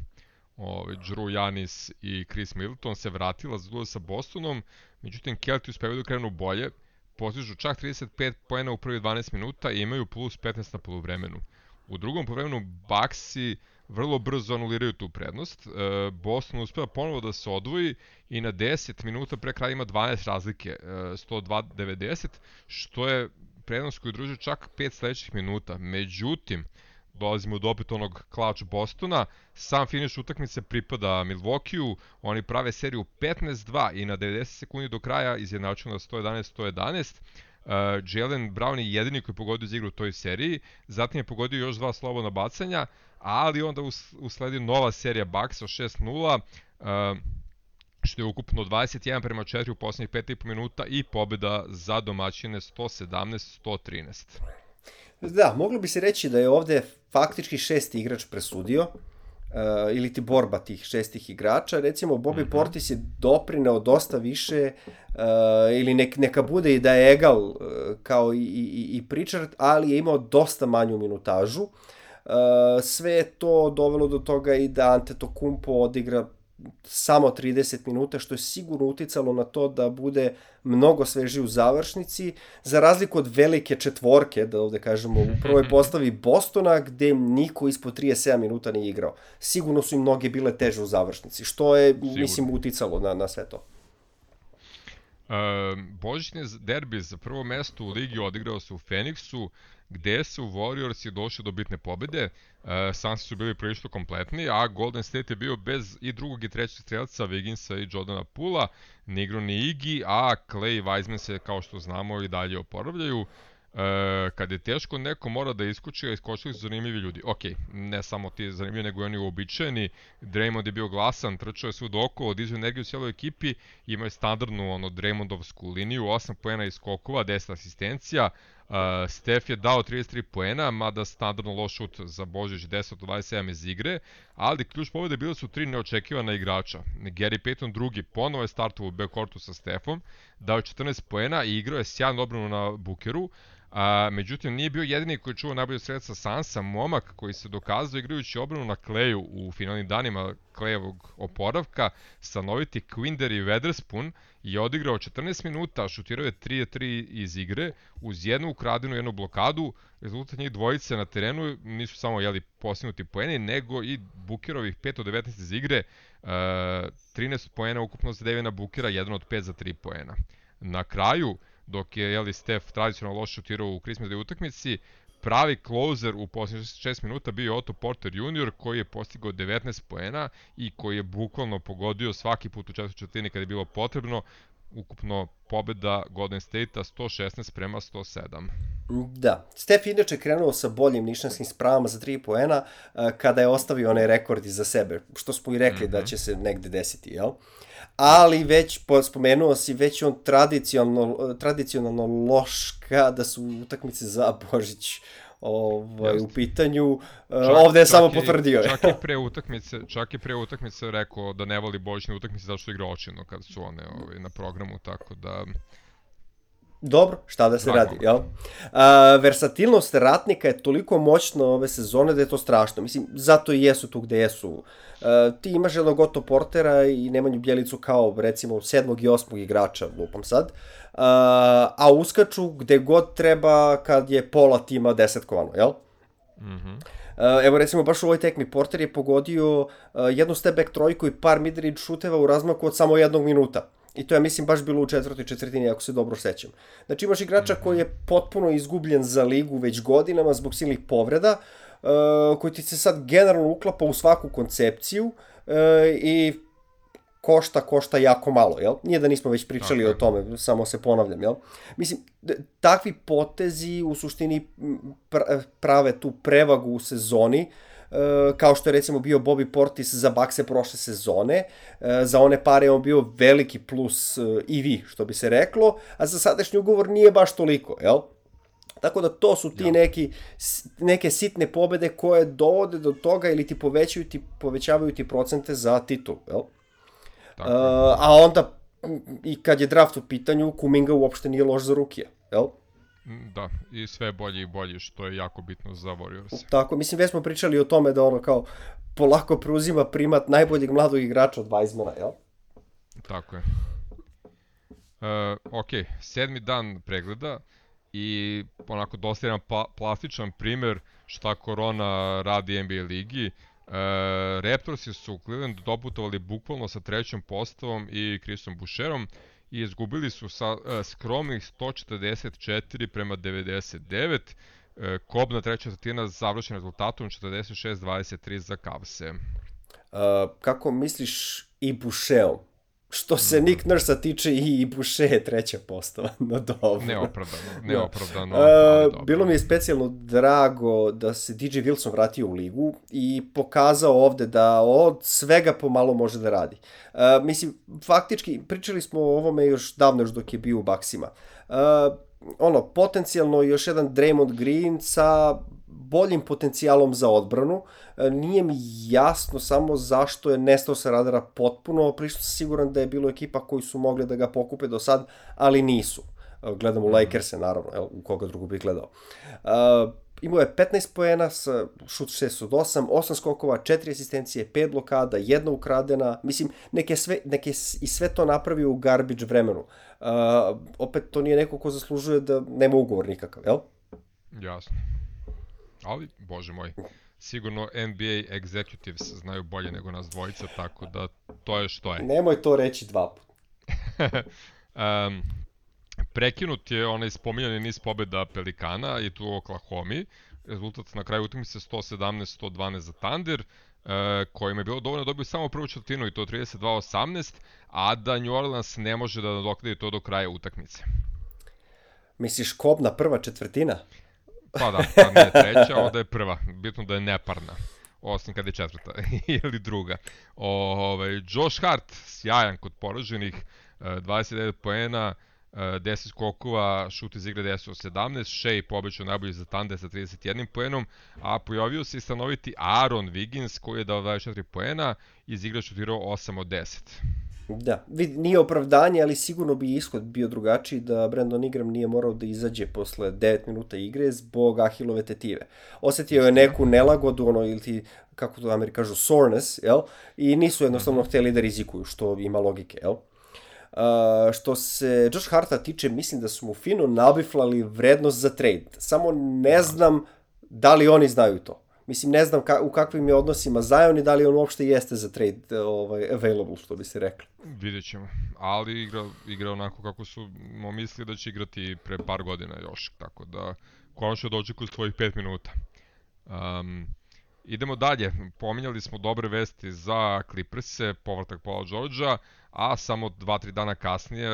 B: ovaj, Drew Janis i Chris Middleton se vratila za sa Bostonom, međutim Kelti uspevaju da krenu bolje, postižu čak 35 poena u prvi 12 minuta i imaju plus 15 na poluvremenu. U drugom poluvremenu Baxi vrlo brzo anuliraju tu prednost. E, Boston uspeva ponovo da se odvoji i na 10 minuta pre kraja ima 12 razlike, e, 102-90, što je prednost koju druže čak 5 sledećih minuta. Međutim, dolazimo do opet onog klač Bostona, sam finiš utakmice pripada Milwaukee-u, oni prave seriju 15-2 i na 90 sekundi do kraja izjednačuju na 111-111, Uh, Jalen Brown je jedini koji je pogodio za igru u toj seriji, zatim je pogodio još dva slobodna bacanja, ali onda usledi nova serija od 6-0, uh, što je ukupno 21 prema 4 u poslednjih 5,5 minuta i pobeda za domaćine 117-113.
A: Da, moglo bi se reći da je ovde faktički šesti igrač presudio, uh, ili ti borba tih šestih igrača. Recimo, Bobby mm -hmm. Portis je doprineo dosta više, uh, ili nek, neka bude i da je egal uh, kao i, i, i Pritchard, ali je imao dosta manju minutažu. Uh, sve je to dovelo do toga i da Ante Tokumpo odigra samo 30 minuta, što je sigurno uticalo na to da bude mnogo sveži u završnici, za razliku od velike četvorke, da ovde kažemo, u prvoj (laughs) postavi Bostona, gde niko ispod 37 minuta nije igrao. Sigurno su im mnoge bile teže u završnici, što je, sigurno. mislim, uticalo na, na sve to.
B: Uh, Božićni derbi za prvo mesto u ligi odigrao se u Feniksu, gde su Warriors i došli do bitne pobede, uh, Suns su bili prilično kompletni, a Golden State je bio bez i drugog i trećeg strelca Wigginsa i Jordana Pula, ni igro ni Igi, a Clay i Wiseman se, kao što znamo, i dalje oporavljaju. E, kad je teško, neko mora da iskuči, a iskočili su zanimljivi ljudi. Ok, ne samo ti zanimljivi, nego i oni uobičajeni. Draymond je bio glasan, trčao je svud oko, odizio energiju cijeloj ekipi, ima je standardnu ono, Draymondovsku liniju, 8 poena iz skokova, 10 asistencija, Uh, Steph je dao 33 poena, mada standardno loš šut za Božić 10 od 27 iz igre, ali ključ pobjede bile su tri neočekivana igrača. Gary Payton drugi ponovo je startovao u backcourtu sa Stephom, dao 14 poena i igrao je sjajnu obranu na Bukeru, A, međutim, nije bio jedini koji čuva najbolje sredstva. Sansa, momak koji se dokazao igrajući obranu na Kleju u finalnim danima Klejevog oporavka, stanoviti Quinder i Weatherspoon i odigrao 14 minuta, šutirao je 3-3 iz igre, uz jednu ukradenu jednu blokadu, rezultat njih dvojice na terenu nisu samo jeli postignuti poeni, nego i Bukerovih 5 od 19 iz igre, uh, 13 poena ukupno za Devina Bukera, 1 od 5 za 3 poena. Na kraju, dok je jeli, Steph tradicionalno loše šutirao u Christmas Day utakmici, pravi closer u posljednjih 6 minuta bio Otto Porter Jr. koji je postigao 19 poena i koji je bukvalno pogodio svaki put u četvrtoj četvrtini kada je bilo potrebno, ukupno pobeda Golden State-a 116 prema 107.
A: Da, Steph inače krenuo sa boljim nišanskim spravama za 3 poena uh, kada je ostavio onaj rekord iza sebe, što smo i rekli mm -hmm. da mhm. će se negde desiti, jel? Ali već, spomenuo si, već on tradicionalno, tradicionalno loš kada su utakmice za Božić ovaj, u pitanju. Čak, Ovde je samo potvrdio.
B: Čak i (laughs) pre utakmice, čak i pre utakmice rekao da ne voli božićne utakmice zato što igra očino kad su one ovaj, na programu, tako da
A: dobro, šta da se Drago. radi, jel? A, versatilnost ratnika je toliko moćna ove sezone da je to strašno. Mislim, zato i jesu tu gde jesu. A, ti imaš jednog Otto Portera i Nemanju Bjelicu kao, recimo, sedmog i osmog igrača, lupam sad. A, a uskaču gde god treba kad je pola tima desetkovano, jel? Mhm. Mm evo recimo baš u ovoj tekmi Porter je pogodio uh, jednu step back trojku i par midrange šuteva u razmaku od samo jednog minuta. I to je, mislim, baš bilo u četvrtoj četvrtini, ako se dobro sećam. Znači, imaš igrača mhm. koji je potpuno izgubljen za ligu već godinama zbog silnih povreda, uh, koji ti se sad generalno uklapa u svaku koncepciju uh, i košta, košta jako malo, jel? Nije da nismo već pričali Tako. o tome, samo se ponavljam, jel? Mislim, takvi potezi u suštini prave tu prevagu u sezoni, e, kao što je recimo bio Bobby Portis za Bakse prošle sezone, e, za one pare on bio veliki plus i vi, što bi se reklo, a za sadašnji ugovor nije baš toliko, jel? Tako da to su ti ja. neki, neke sitne pobede koje dovode do toga ili ti povećaju ti, povećavaju ti procente za titul, jel? Tako. Uh, a onda i kad je draft u pitanju, Kuminga uopšte nije loš za rukije, jel?
B: Da, i sve bolje i bolje, što je jako bitno za Warriors.
A: Tako, mislim, već smo pričali o tome da ono kao polako preuzima primat najboljeg mladog igrača od Weizmana, jel?
B: Tako je. Uh, ok, sedmi dan pregleda i onako dosta jedan pa, plastičan primer šta korona radi NBA ligi. E, Raptorsi su Cleveland doputovali bukvalno sa trećom postavom i Chrisom Boucherom i izgubili su sa e, skromnih 144 prema 99. E, Kobna treća tretina završen rezultatom 46-23 za Cavse.
A: Uh, kako misliš i Boucherom? Što se Nick Nurse tiče i Buše je treća postava, no (laughs) dobro.
B: Neopravdano, neopravdano.
A: Uh, bilo mi je specijalno drago da se DJ Wilson vratio u ligu i pokazao ovde da od svega pomalo može da radi. Uh, mislim, faktički, pričali smo o ovome još davno, još dok je bio u Baksima. Uh, ono, potencijalno još jedan Draymond Green sa boljim potencijalom za odbranu. E, nije mi jasno samo zašto je nestao sa radara potpuno, prišto sam siguran da je bilo ekipa koji su mogli da ga pokupe do sad, ali nisu. E, gledam u mhm. Lakers-e, naravno, evo, u koga drugo bih gledao. Uh, imao je 15 poena sa šut 6 od 8, 8 skokova, 4 asistencije, 5 blokada, jedna ukradena, mislim, neke, sve, neke i sve to napravio u garbage vremenu. Uh, opet, to nije neko ko zaslužuje da nema ugovor nikakav, jel?
B: Jasno. Ali, bože moj, sigurno NBA executives znaju bolje nego nas dvojica, tako da to je što je.
A: Nemoj to reći dva puta. (laughs)
B: um, prekinut je onaj spominjani niz pobeda Pelikana i tu u Oklahoma. Rezultat na kraju utakmice 117-112 za Thunder, uh, kojima je bilo dovoljno da dobiju samo prvu četvrtinu i to 32-18, a da New Orleans ne može da nadoknadi to do kraja utakmice.
A: Misliš kobna prva četvrtina?
B: Pa da, kad nije treća, (laughs) onda je prva. Bitno da je neparna. Osim kad je četvrta (laughs) ili druga. O, ovaj, Josh Hart, sjajan kod poraženih, 29 poena, 10 skokova, šut iz igre 10 od 17, Shea pobećao najbolji za Tande sa 31 poenom, a pojavio se i stanoviti Aaron Wiggins koji je dao 24 poena, iz igre šutirao 8 od 10.
A: Da, vid, nije opravdanje, ali sigurno bi ishod bio drugačiji da Brandon Ingram nije morao da izađe posle 9 minuta igre zbog Ahilove tetive. Osetio je neku nelagodu, ono, ili ti, kako to Ameri kažu, soreness, jel? I nisu jednostavno mhm. hteli da rizikuju, što ima logike, jel? Uh, što se Josh Harta tiče, mislim da su mu fino nabiflali vrednost za trade. Samo ne znam da li oni znaju to. Mislim, ne znam ka, u kakvim je odnosima Zion i da li on uopšte jeste za trade ovaj, available, što bi se rekli.
B: Vidjet ćemo. Ali igra, igra onako kako su mislili da će igrati pre par godina još. Tako da, konačno dođe kod svojih 5 minuta. Um, idemo dalje. Pominjali smo dobre vesti za Clippers-e, povratak Paula Georgia, a samo 2-3 dana kasnije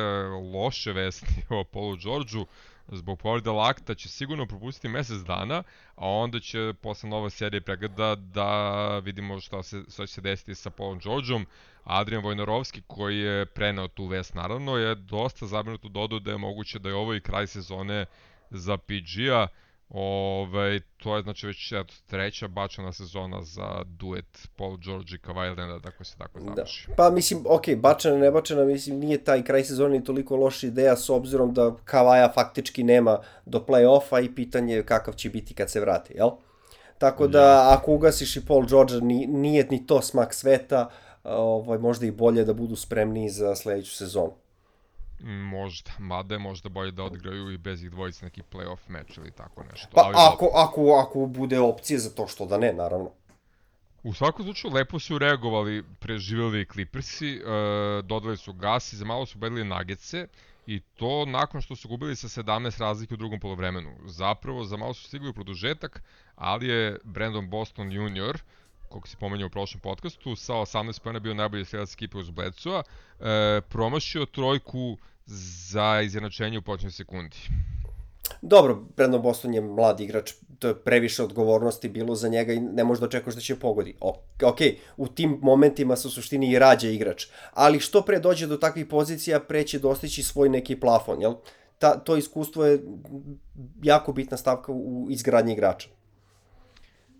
B: loše vesti (laughs) o Paulu Georgeu zbog povrede lakta će sigurno propustiti mesec dana, a onda će posle nove serije pregleda da vidimo šta, se, šta će se desiti sa Paulom Georgeom. Adrian Vojnarovski koji je preneo tu vest naravno je dosta zabrinut u dodu da je moguće da je ovo i kraj sezone za PG-a. Ove, to je znači već eto, treća bačena sezona za duet Paul George i Kawhi Leonard, ako se tako da. završi.
A: Da. Pa mislim, ok, bačena, ne bačena, mislim, nije taj kraj sezone toliko loša ideja s obzirom da Kawhi faktički nema do play-offa i pitanje kakav će biti kad se vrati, jel? Tako da, ja. ako ugasiš i Paul George, nije ni to smak sveta, ovaj, možda i bolje da budu spremni za sledeću sezonu.
B: Možda, mada je možda bolje da odigraju i bez ih dvojice neki playoff meč ili tako nešto.
A: Pa Ali ako, ako, ako bude opcije za to što da ne, naravno.
B: U svakom slučaju lepo su reagovali preživjeli Clippersi, e, dodali su gas i za malo su bedili Nagetse i to nakon što su gubili sa 17 razlike u drugom polovremenu. Zapravo za malo su stigli u produžetak, ali je Brandon Boston Jr., kog si pomenjao u prošlom podcastu, sa 18 pojena bio najbolji strelac ekipe uz Bledsoa, e, promašio trojku za izjednačenje u počnoj sekundi.
A: Dobro, Brandon Boston je mlad igrač, to je previše odgovornosti bilo za njega i ne možeš da očekuješ da će pogodi. O, ok, u tim momentima sa suštini i rađa igrač, ali što pre dođe do takvih pozicija, pre će dostići svoj neki plafon, jel? Ta, to iskustvo je jako bitna stavka u izgradnji igrača.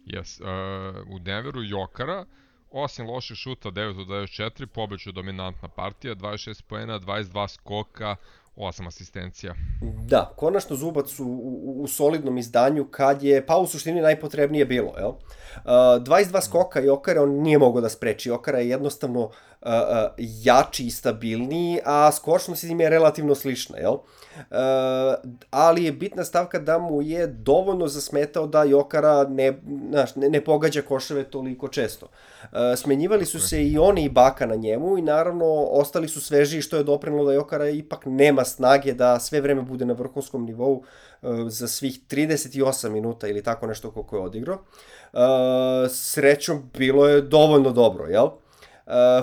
B: Yes, uh, u Denveru Jokara, osim loših šuta 9 od 94, pobeću dominantna partija, 26 poena, 22 skoka, 8 asistencija.
A: Da, konačno Zubac u, u, u solidnom izdanju kad je, pa u suštini najpotrebnije bilo, jel? Uh, 22 skoka i Okara on nije mogao da spreči. Okara je jednostavno uh, jači i stabilniji, a skočnost im je relativno slična, jel? Uh, ali je bitna stavka da mu je dovoljno zasmetao da Jokara ne, znaš, ne, ne pogađa koševe toliko često. Uh, smenjivali su se i oni i Baka na njemu i naravno ostali su svežiji što je doprinalo da Jokara ipak nema snage da sve vreme bude na vrhunskom nivou uh, za svih 38 minuta ili tako nešto koliko je odigrao. Uh, srećom bilo je dovoljno dobro, jel? Uh,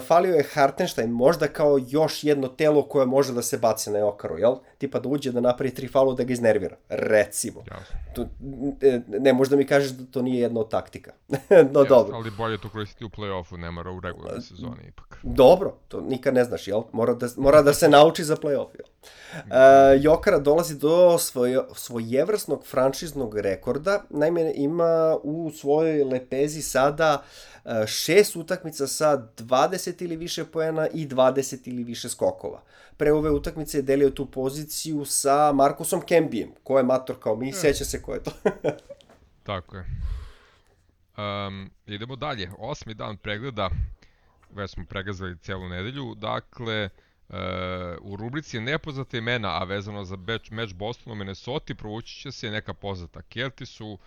A: falio je Hartenstein možda kao još jedno telo koje može da se baci na Jokaru, jel? Tipa da uđe da napravi tri falu da ga iznervira, recimo. To, ne, ne možda mi kažeš da to nije jedna od taktika. (laughs) no ja, dobro.
B: Ali bolje to koristiti u play-offu, ne mora u regularnoj sezoni ipak.
A: Dobro, to nikad ne znaš, jel? Mora da, mora da se nauči za play-off, jel? Uh, Jokara dolazi do svoje, svojevrsnog franšiznog rekorda, naime ima u svojoj lepezi sada uh, šest utakmica sa 20 ili više poena i 20 ili više skokova. Pre ove utakmice je delio tu poziciju sa Markusom Kembijem, ko je mator kao mi, e. seća se ko je to. (laughs)
B: Tako je. Um, idemo dalje. Osmi dan pregleda, već smo pregazali celu nedelju, dakle, Uh, u rubrici nepoznate imena, a vezano za meč Bostonu Minnesota, provući će se neka poznata. Kelti su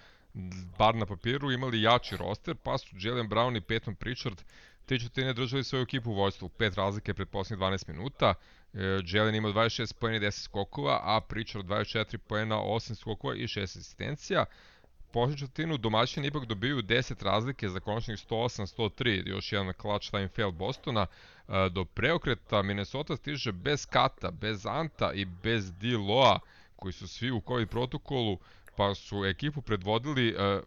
B: bar na papiru, imali jači roster, pa su Jalen Brown i Peyton Pritchard te četvrtine držali svoju ekipu u vojstvu. Pet razlike pred posljednjih 12 minuta. E, Jalen ima 26 pojena i 10 skokova, a Pritchard 24 pojena, 8 skokova i 6 asistencija. Posljednju četvrtinu domaćini ipak dobiju 10 razlike za konačnih 108-103, još jedan clutch time fail Bostona. E, do preokreta Minnesota stiže bez Kata, bez Anta i bez D-Loa, koji su svi u COVID protokolu pa su ekipu predvodili uh,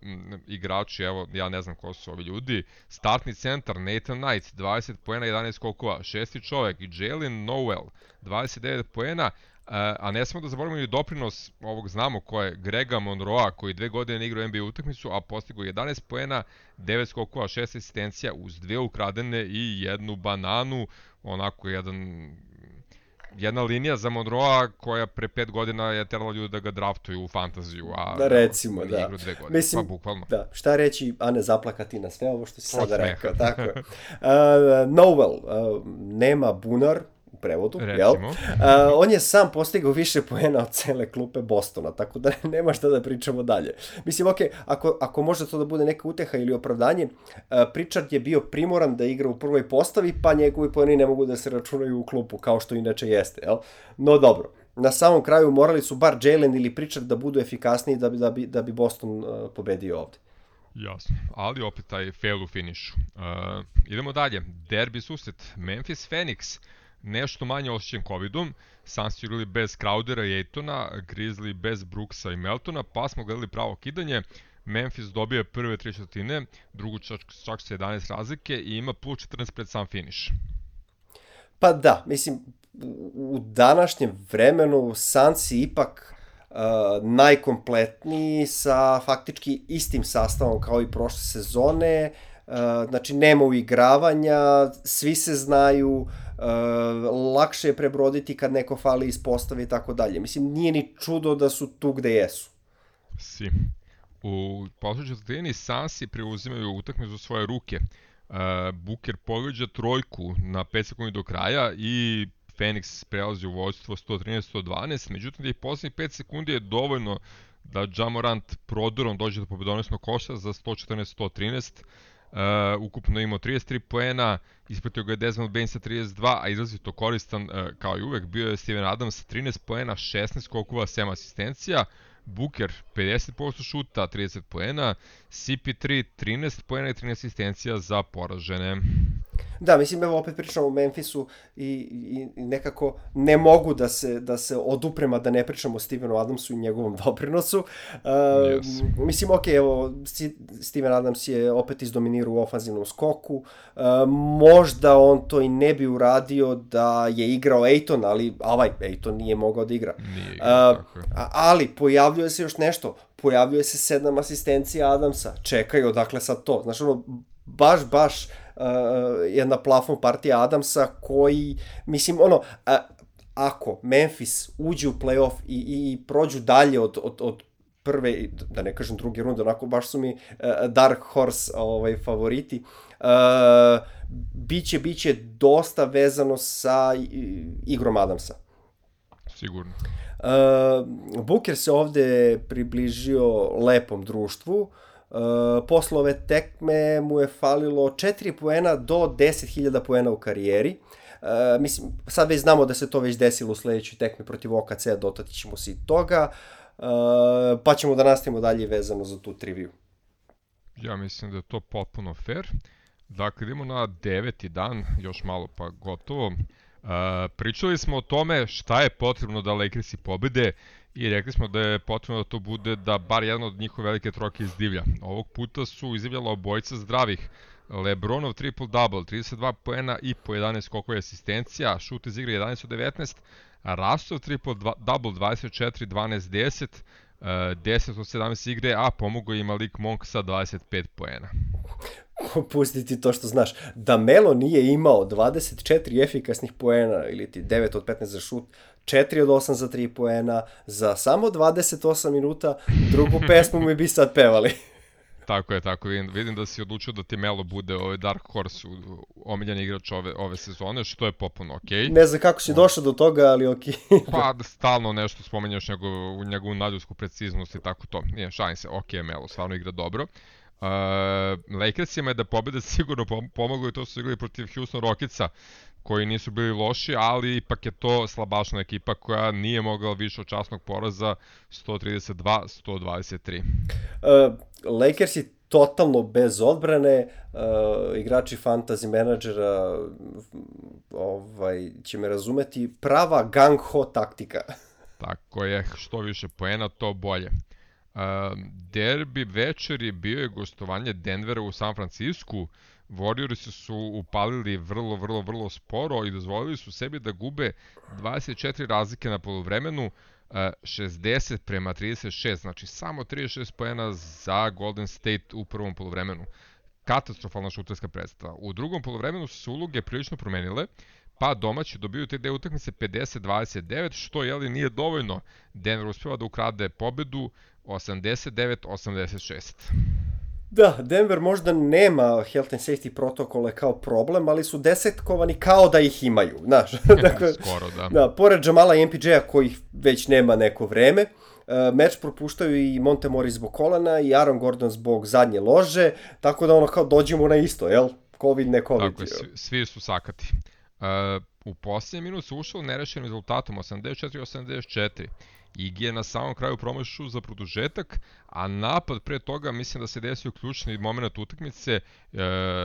B: igrači, evo, ja ne znam ko su ovi ljudi, startni centar Nathan Knight, 20 poena, 11 skokova, šesti čovek, i Jalen Noel, 29 poena, uh, a ne smemo da zaboravimo i doprinos ovog znamo ko je Grega Monroa, koji dve godine igrao NBA utakmicu, a postigo 11 poena, 9 skokova, 6 asistencija, uz dve ukradene i jednu bananu, onako jedan jedna linija za Monroa koja pre pet godina je terala ljudi da ga draftuju u fantaziju, a
A: da, recimo, da.
B: igru dve godine, Mislim, pa bukvalno.
A: Da, šta reći, a ne zaplakati na sve ovo što si sada rekao, tako je. (laughs) Uh, Novel, uh, nema bunar, prevodu, Recimo. jel? Uh, on je sam postigao više poena od cele klupe Bostona, tako da (laughs) nema šta da pričamo dalje. Mislim, ok, ako, ako može to da bude neka uteha ili opravdanje, uh, Pritchard je bio primoran da igra u prvoj postavi, pa njegovi poeni ne mogu da se računaju u klupu, kao što inače jeste, jel? No dobro, na samom kraju morali su bar Jalen ili Pritchard da budu efikasniji da bi, da bi, da bi Boston uh, pobedio ovde.
B: Jasno, ali opet taj fail u finišu. Uh, idemo dalje. Derbi susret. Memphis Phoenix nešto manje osjećen covidom, Suns su igrali bez Crowdera i Ejtona, Grizzly bez Brooksa i Meltona, pa smo gledali pravo kidanje, Memphis dobije prve tri četvrtine, drugu čak, čak sa 11 razlike i ima plus 14 pred sam finish.
A: Pa da, mislim, u današnjem vremenu Sansi ipak uh, najkompletniji sa faktički istim sastavom kao i prošle sezone, uh, znači nema uigravanja, svi se znaju, uh, lakše je prebroditi kad neko fali iz postave i tako dalje. Mislim, nije ni čudo da su tu gde jesu.
B: Si. U poslednjoj četvrtini Sansi preuzimaju utakmicu u svoje ruke. Uh, Booker pogađa trojku na 5 sekundi do kraja i Phoenix prelazi u vojstvo 113-112, međutim da ih poslednjih 5 sekundi je dovoljno da Jamorant prodorom dođe do pobedonosnog koša za 114-113. Uh, ukupno imao 33 poena, ispratio ga je Desmond Bain sa 32, a izrazito koristan uh, kao i uvek bio je Steven Adams sa 13 poena, 16 skokova, 7 asistencija. Booker 50% šuta, 30 poena, CP3 13 poena i 13 asistencija za poražene.
A: Da, mislim, evo opet pričamo o Memphisu i, i, i nekako ne mogu da se, da se oduprema da ne pričamo o Stevenu Adamsu i njegovom (laughs) doprinosu. Uh, yes. Mislim, ok, evo, Steven Adams je opet izdominirao u ofanzivnom skoku. Uh, možda on to i ne bi uradio da je igrao Ejton, ali ovaj Ejton nije mogao da igra.
B: Nije igra, uh,
A: ali pojavljuje se još nešto. Pojavljuje se sedam asistencija Adamsa. Čekaj, odakle sad to? Znaš, ono, baš, baš uh, jedna plafon partija Adamsa koji, mislim, ono, uh, ako Memphis uđe u playoff i, i, i prođu dalje od, od, od prve, da ne kažem druge runde, onako baš su mi uh, Dark Horse ovaj, favoriti, uh, biće, biće dosta vezano sa igrom Adamsa.
B: Sigurno.
A: Uh, Booker se ovde približio lepom društvu, uh, Uh, posle ove tekme mu je falilo 4 poena do 10.000 poena u karijeri. Uh, mislim, sad već znamo da se to već desilo u sledećoj tekmi protiv OKC, dotati ćemo se i toga, uh, pa ćemo da nastavimo dalje vezano za tu triviju.
B: Ja mislim da je to potpuno fair. Dakle, idemo na deveti dan, još malo pa gotovo. Uh, pričali smo o tome šta je potrebno da Lakersi pobede i rekli smo da je potrebno da to bude da bar jedna od njihove velike troke izdivlja. Ovog puta su izdivljala obojica zdravih. Lebronov triple-double, 32 poena i po 11 skokova asistencija, šut iz igre 11 od 19, Rastov triple-double 24, 12, 10, 10 od 17 igre, a pomogo i Malik Monk sa 25 poena.
A: Pustiti to što znaš. Da Melo nije imao 24 efikasnih poena ili ti 9 od 15 za šut, 4 od 8 za 3 poena, za samo 28 minuta, drugu (laughs) pesmu mi bi sad pevali.
B: Tako je, tako vidim, vidim da si odlučio da ti Melo bude ovaj Dark Horse omiljeni igrač ove, ove sezone, što je popuno okej. Okay.
A: Ne znam kako si došao do toga, ali okej.
B: Okay. (laughs) pa stalno nešto spomenjaš njegov, njegovu nadljusku preciznost i tako to. Nije, šalim se, okej okay, Melo, stvarno igra dobro. Uh, Lakersima je da pobede (laughs) sigurno pomoglo i to su igrali protiv Houston Rocketsa koji nisu bili loši, ali ipak je to slabašna ekipa koja nije mogla više od časnog poraza 132-123.
A: Uh, Lakersi totalno bez odbrane, uh, igrači fantasy menadžera ovaj, će me razumeti, prava gang-ho taktika. (laughs)
B: Tako je, što više poena, to bolje. Derbi večeri bio je gostovanje Denvera u San Francisku, Warriors su upalili vrlo, vrlo, vrlo sporo i dozvolili su sebi da gube 24 razlike na polovremenu, 60 e, prema 36, znači samo 36 poena za Golden State u prvom polovremenu. Katastrofalna šuterska predstava. U drugom polovremenu su se uloge prilično promenile, pa domaći dobiju te dve utakmice 50-29, što jeli nije dovoljno. Denver uspeva da ukrade pobedu 89-86.
A: Da, Denver možda nema health and safety protokole kao problem, ali su desetkovani kao da ih imaju, (laughs) znaš. (laughs)
B: dakle, Skoro, da.
A: Da, pored Jamala i MPJ-a kojih već nema neko vreme, uh, meč propuštaju i Montemori zbog kolana i Aaron Gordon zbog zadnje lože, tako da ono kao dođemo na isto, jel? Covid, ne Covid.
B: Tako je, svi, svi su sakati. Uh, u posljednjem minut su ušao nerešenim rezultatom 84-84. Igi je na samom kraju promašao za produžetak, a napad pre toga mislim da se desio ključni moment utakmice. E,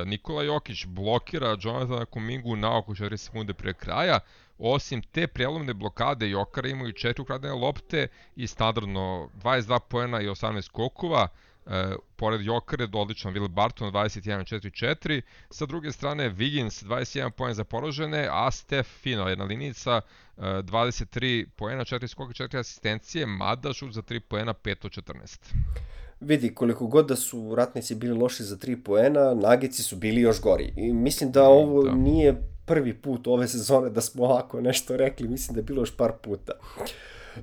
B: Nikola Jokić blokira Jonathana Kumingu na oko 4 sekunde pre kraja. Osim te prelomne blokade Jokara imaju četiri ukradene lopte i standardno 22 poena i 18 skokova. E, pored Jokare, odličan Will Barton 21-4-4. Sa druge strane, Wiggins 21 poen za porožene, a Steph Fino, jedna linica, e, 23 poena, 4 skoka, 4 asistencije, mada šut za 3 poena, 5 14.
A: Vidi, koliko god da su ratnici bili loši za 3 poena, nagici su bili još gori. I mislim da ovo da. nije prvi put ove sezone da smo ovako nešto rekli, mislim da je bilo još par puta.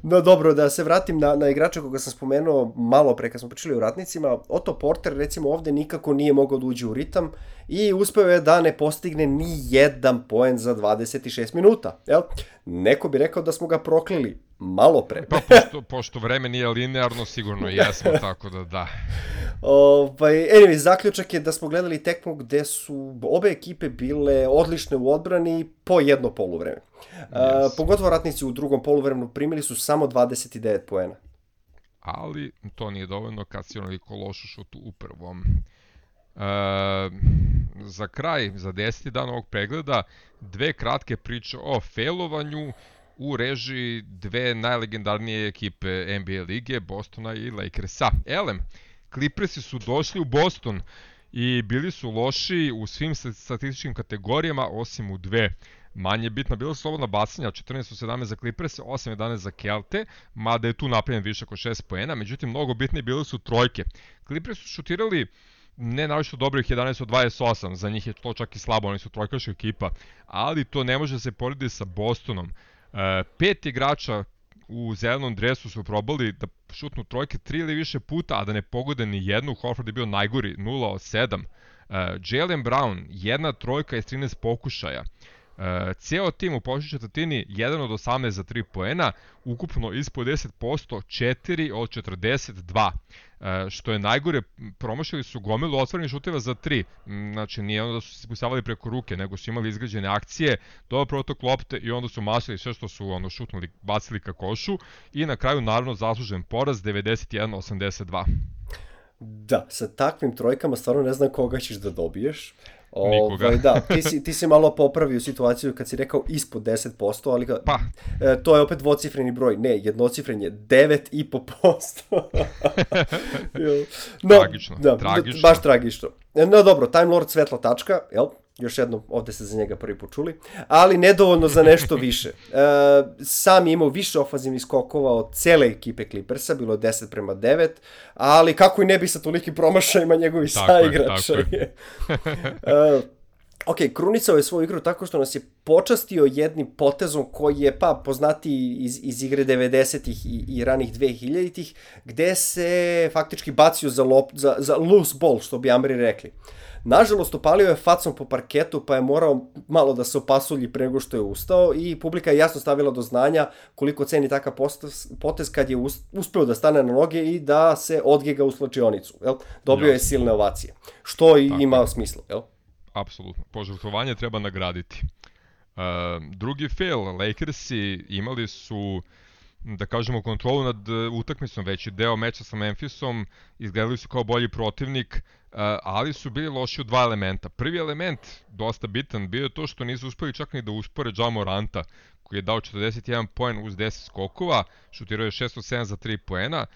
A: No dobro, da se vratim na, na igrača koga sam spomenuo malo pre kad smo pričali o ratnicima. Otto Porter recimo ovde nikako nije mogao da uđe u ritam i uspeo je da ne postigne ni jedan poen za 26 minuta. Jel? Neko bi rekao da smo ga proklili malo pre.
B: pa pošto, pošto vreme nije linearno, sigurno jesmo, (laughs) tako da da.
A: Ovaj, anyway, zaključak je da smo gledali tekmu gde su obe ekipe bile odlične u odbrani po jedno poluvreme. Yes. Uh, pogotovo ratnici u drugom poluvremenu primili su samo 29 poena.
B: ali to nije dovoljno kad si onoliko lošu šutu u prvom. E, za kraj, za deseti dan ovog pregleda, dve kratke priče o failovanju u režiji dve najlegendarnije ekipe NBA lige, Bostona i Lakersa. Elem, Clippersi su došli u Boston i bili su loši u svim statističkim kategorijama osim u dve manje bitno. Bilo su slobodna bacanja, 14-17 za Clippers, 8-11 za Kelte, mada je tu napravljen više oko 6 poena, međutim mnogo bitnije bile su trojke. Clippers su šutirali ne naviše dobrih 11 od 28, za njih je to čak i slabo, oni su trojkaška ekipa, ali to ne može se porediti sa Bostonom. E, pet igrača u zelenom dresu su probali da šutnu trojke tri ili više puta, a da ne pogode ni jednu. Horford je bio najgori, 0 od 7. Uh, Jalen Brown, jedna trojka iz 13 pokušaja. Uh, ceo tim u početnoj četvrtini 1 od 18 za 3 poena, ukupno ispod 10%, 4 od 42. Uh, što je najgore, promašili su gomilu otvorenih šuteva za 3. Znači, nije ono da su se pustavali preko ruke, nego su imali izgrađene akcije, dobar protok lopte i onda su mašili sve što su ono šutnuli, bacili ka košu i na kraju naravno zaslužen poraz 91-82.
A: Da, sa takvim trojkama stvarno ne znam koga ćeš da dobiješ.
B: Nikoga.
A: Ovaj, da, ti si, ti si malo popravio situaciju kad si rekao ispod 10%, ali ga,
B: pa.
A: e, to je opet dvocifreni broj. Ne, jednocifren je 9,5%. (laughs)
B: no, tragično,
A: da,
B: tragično.
A: Baš tragično. No dobro, Time Lord svetla tačka, jel? Još jednom, ovde se za njega prvi počuli, ali nedovoljno za nešto (laughs) više. E, sam je imao više ofanzivnih skokova od cele ekipe Clippersa, bilo je 10 prema 9, ali kako i ne bi sa tolikim promašajima njegovi saigrača. Je, (laughs) e, ok, krunicao je svoju igru tako što nas je počastio jednim potezom koji je pa poznati iz, iz igre 90-ih i, i ranih 2000-ih, gde se faktički bacio za, lop, za, za loose ball, što bi Amri rekli. Uh, Nažalost, opalio je facom po parketu, pa je morao malo da se opasulji pre nego što je ustao i publika je jasno stavila do znanja koliko ceni takav potez kad je uspeo da stane na noge i da se odgega u slačionicu. Jel? Dobio ja. je silne ovacije, što i Tako. ima smisla. Jel?
B: Apsolutno. Požrtvovanje treba nagraditi. Uh, drugi fail, Lakersi imali su da kažemo kontrolu nad utakmicom veći deo meča sa Memphisom izgledali su kao bolji protivnik ali su bili loši u dva elementa. Prvi element, dosta bitan, bio je to što nisu uspeli čak ni da uspore Džamo Ranta, koji je dao 41 poen uz 10 skokova, šutirao je 6 od 7 za 3 poena.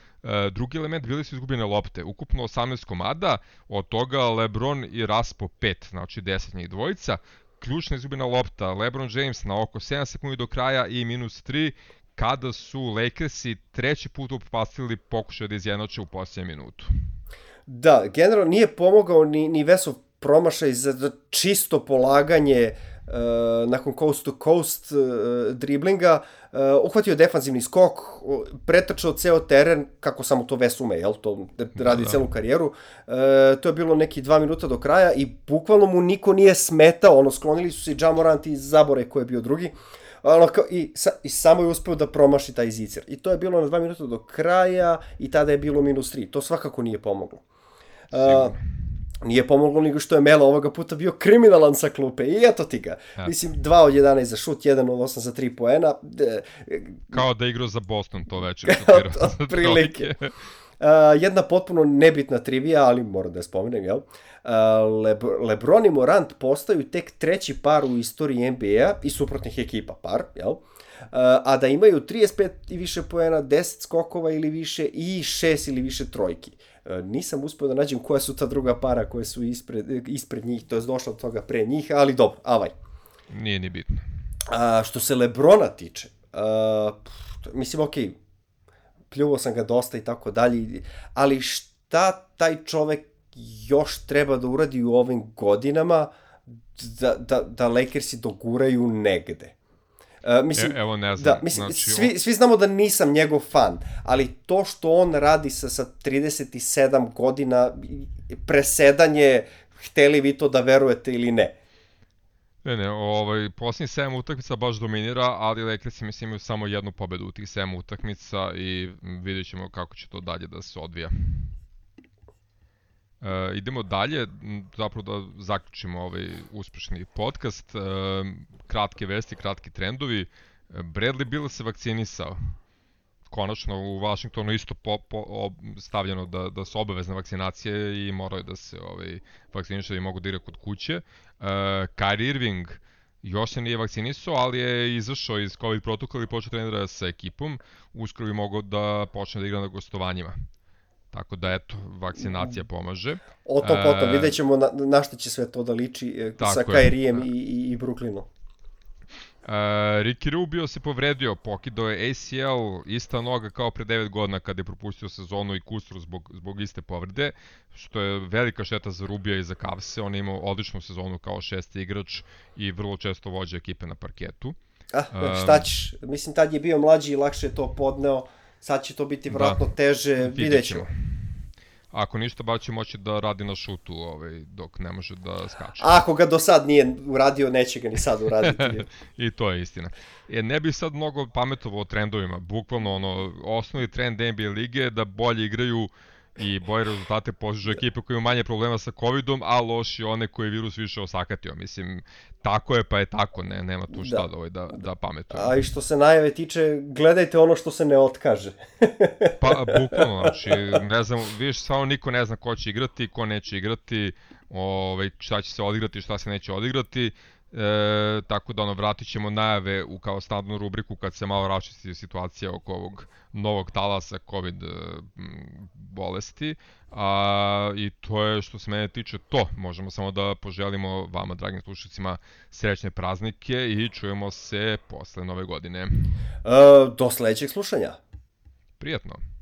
B: Drugi element, bili su izgubljene lopte, ukupno 18 komada, od toga Lebron i Ras po 5, znači 10 njih dvojica. Ključna izgubljena lopta, Lebron James na oko 7 sekundi do kraja i minus 3, kada su Lakersi treći put upastili pokušaj da izjednače u posljednjem minutu.
A: Da, generalno nije pomogao ni, ni Vesov promašaj za, za čisto polaganje uh, nakon coast to coast uh, driblinga, uh, uhvatio defanzivni skok, pretrčao ceo teren, kako samo to Ves ume, jel? To radi da, da. celu karijeru. Uh, to je bilo neki dva minuta do kraja i bukvalno mu niko nije smetao, ono, sklonili su se i Jamorant i Zabore koji je bio drugi. Ono, kao, i, sa, I samo je uspeo da promaši taj zicer. I to je bilo na dva minuta do kraja i tada je bilo minus tri. To svakako nije pomoglo. Uh, nije pomoglo nego što je Melo ovoga puta bio kriminalan sa klupe i eto ti ga. Ja. Mislim, 2 od 11 za šut, 1 od 8 za 3 poena.
B: Kao da igrao za Boston to večer.
A: Od prilike. Uh, jedna potpuno nebitna trivija, ali moram da je spomenem, jel? Uh, Leb Lebron i Morant postaju tek treći par u istoriji NBA i suprotnih ekipa par, jel? Uh, a da imaju 35 i više poena, 10 skokova ili više i 6 ili više trojki. Uh, E, nisam uspeo da nađem koja su ta druga para koje su ispred, ispred njih, to je došlo od toga pre njih, ali dobro, avaj.
B: Nije ni bitno.
A: A, što se Lebrona tiče, a, mislim, ok, pljuvo sam ga dosta i tako dalje, ali šta taj čovek još treba da uradi u ovim godinama da, da, da Lakersi doguraju negde?
B: Uh, mislim, e, evo ne znam.
A: Da, mislim, znači, svi, svi znamo da nisam njegov fan, ali to što on radi sa, sa 37 godina, presedanje, hteli vi to da verujete ili ne.
B: Ne, ne, ovaj, posljednjih 7 utakmica baš dominira, ali Lakersi mislim imaju samo jednu pobedu u tih 7 utakmica i vidjet ćemo kako će to dalje da se odvija. Uh, idemo dalje, zapravo da zaključimo ovaj uspešni podcast. Uh, kratke vesti, kratki trendovi. Bradley Bill se vakcinisao. konačno u Washingtonu isto po, po, stavljeno da, da su obavezne vakcinacije i moraju da se ovaj, vakcinišu da mogu da igra kod kuće. Uh, Kyrie Irving još se nije vakcinisao, ali je izašao iz COVID protokola i počeo trenira sa ekipom. Uskoro bi mogao da počne da igra na gostovanjima. Tako da, eto, vakcinacija pomaže.
A: O to potom, e... vidjet ćemo na, na što će sve to da liči e, sa Kairijem i, i, i Brooklynom.
B: Uh, Ricky Rubio se povredio, pokidao je ACL, ista noga kao pre 9 godina kada je propustio sezonu i kustru zbog, zbog iste povrede, što je velika šteta za Rubio i za Kavse. On je imao odličnu sezonu kao šesti igrač i vrlo često vođa ekipe na parketu.
A: Ah, uh, šta ćeš? Mislim, tad je bio mlađi i lakše je to podneo. Sad će to biti vratno da, teže, vidjet ćemo.
B: Ako ništa, ba će moći da radi na šutu ovaj, dok ne može da skače.
A: Ako ga do sad nije uradio, neće ga ni sad uraditi. (laughs)
B: I to je istina. E, ne bih sad mnogo pametovao o trendovima. Bukvalno, ono, osnovni trend NBA lige je da bolje igraju uh, i bolje rezultate postižu ekipe koje imaju manje problema sa covidom, a loši one koje virus više osakatio. Mislim, tako je pa je tako, ne, nema tu šta da, da, ovaj, da, da pametujemo.
A: A i što se najave tiče, gledajte ono što se ne otkaže. (laughs)
B: pa, bukvalno, znači, ne znam, vidiš, samo niko ne zna ko će igrati, ko neće igrati, ovaj, šta će se odigrati, šta se neće odigrati. E, tako da ono, vratit ćemo najave u kao standardnu rubriku kad se malo račisti situacija oko ovog novog talasa COVID e, bolesti. A, I to je što se mene tiče to. Možemo samo da poželimo vama, dragim slušacima, srećne praznike i čujemo se posle nove godine. E,
A: do sledećeg slušanja.
B: Prijetno.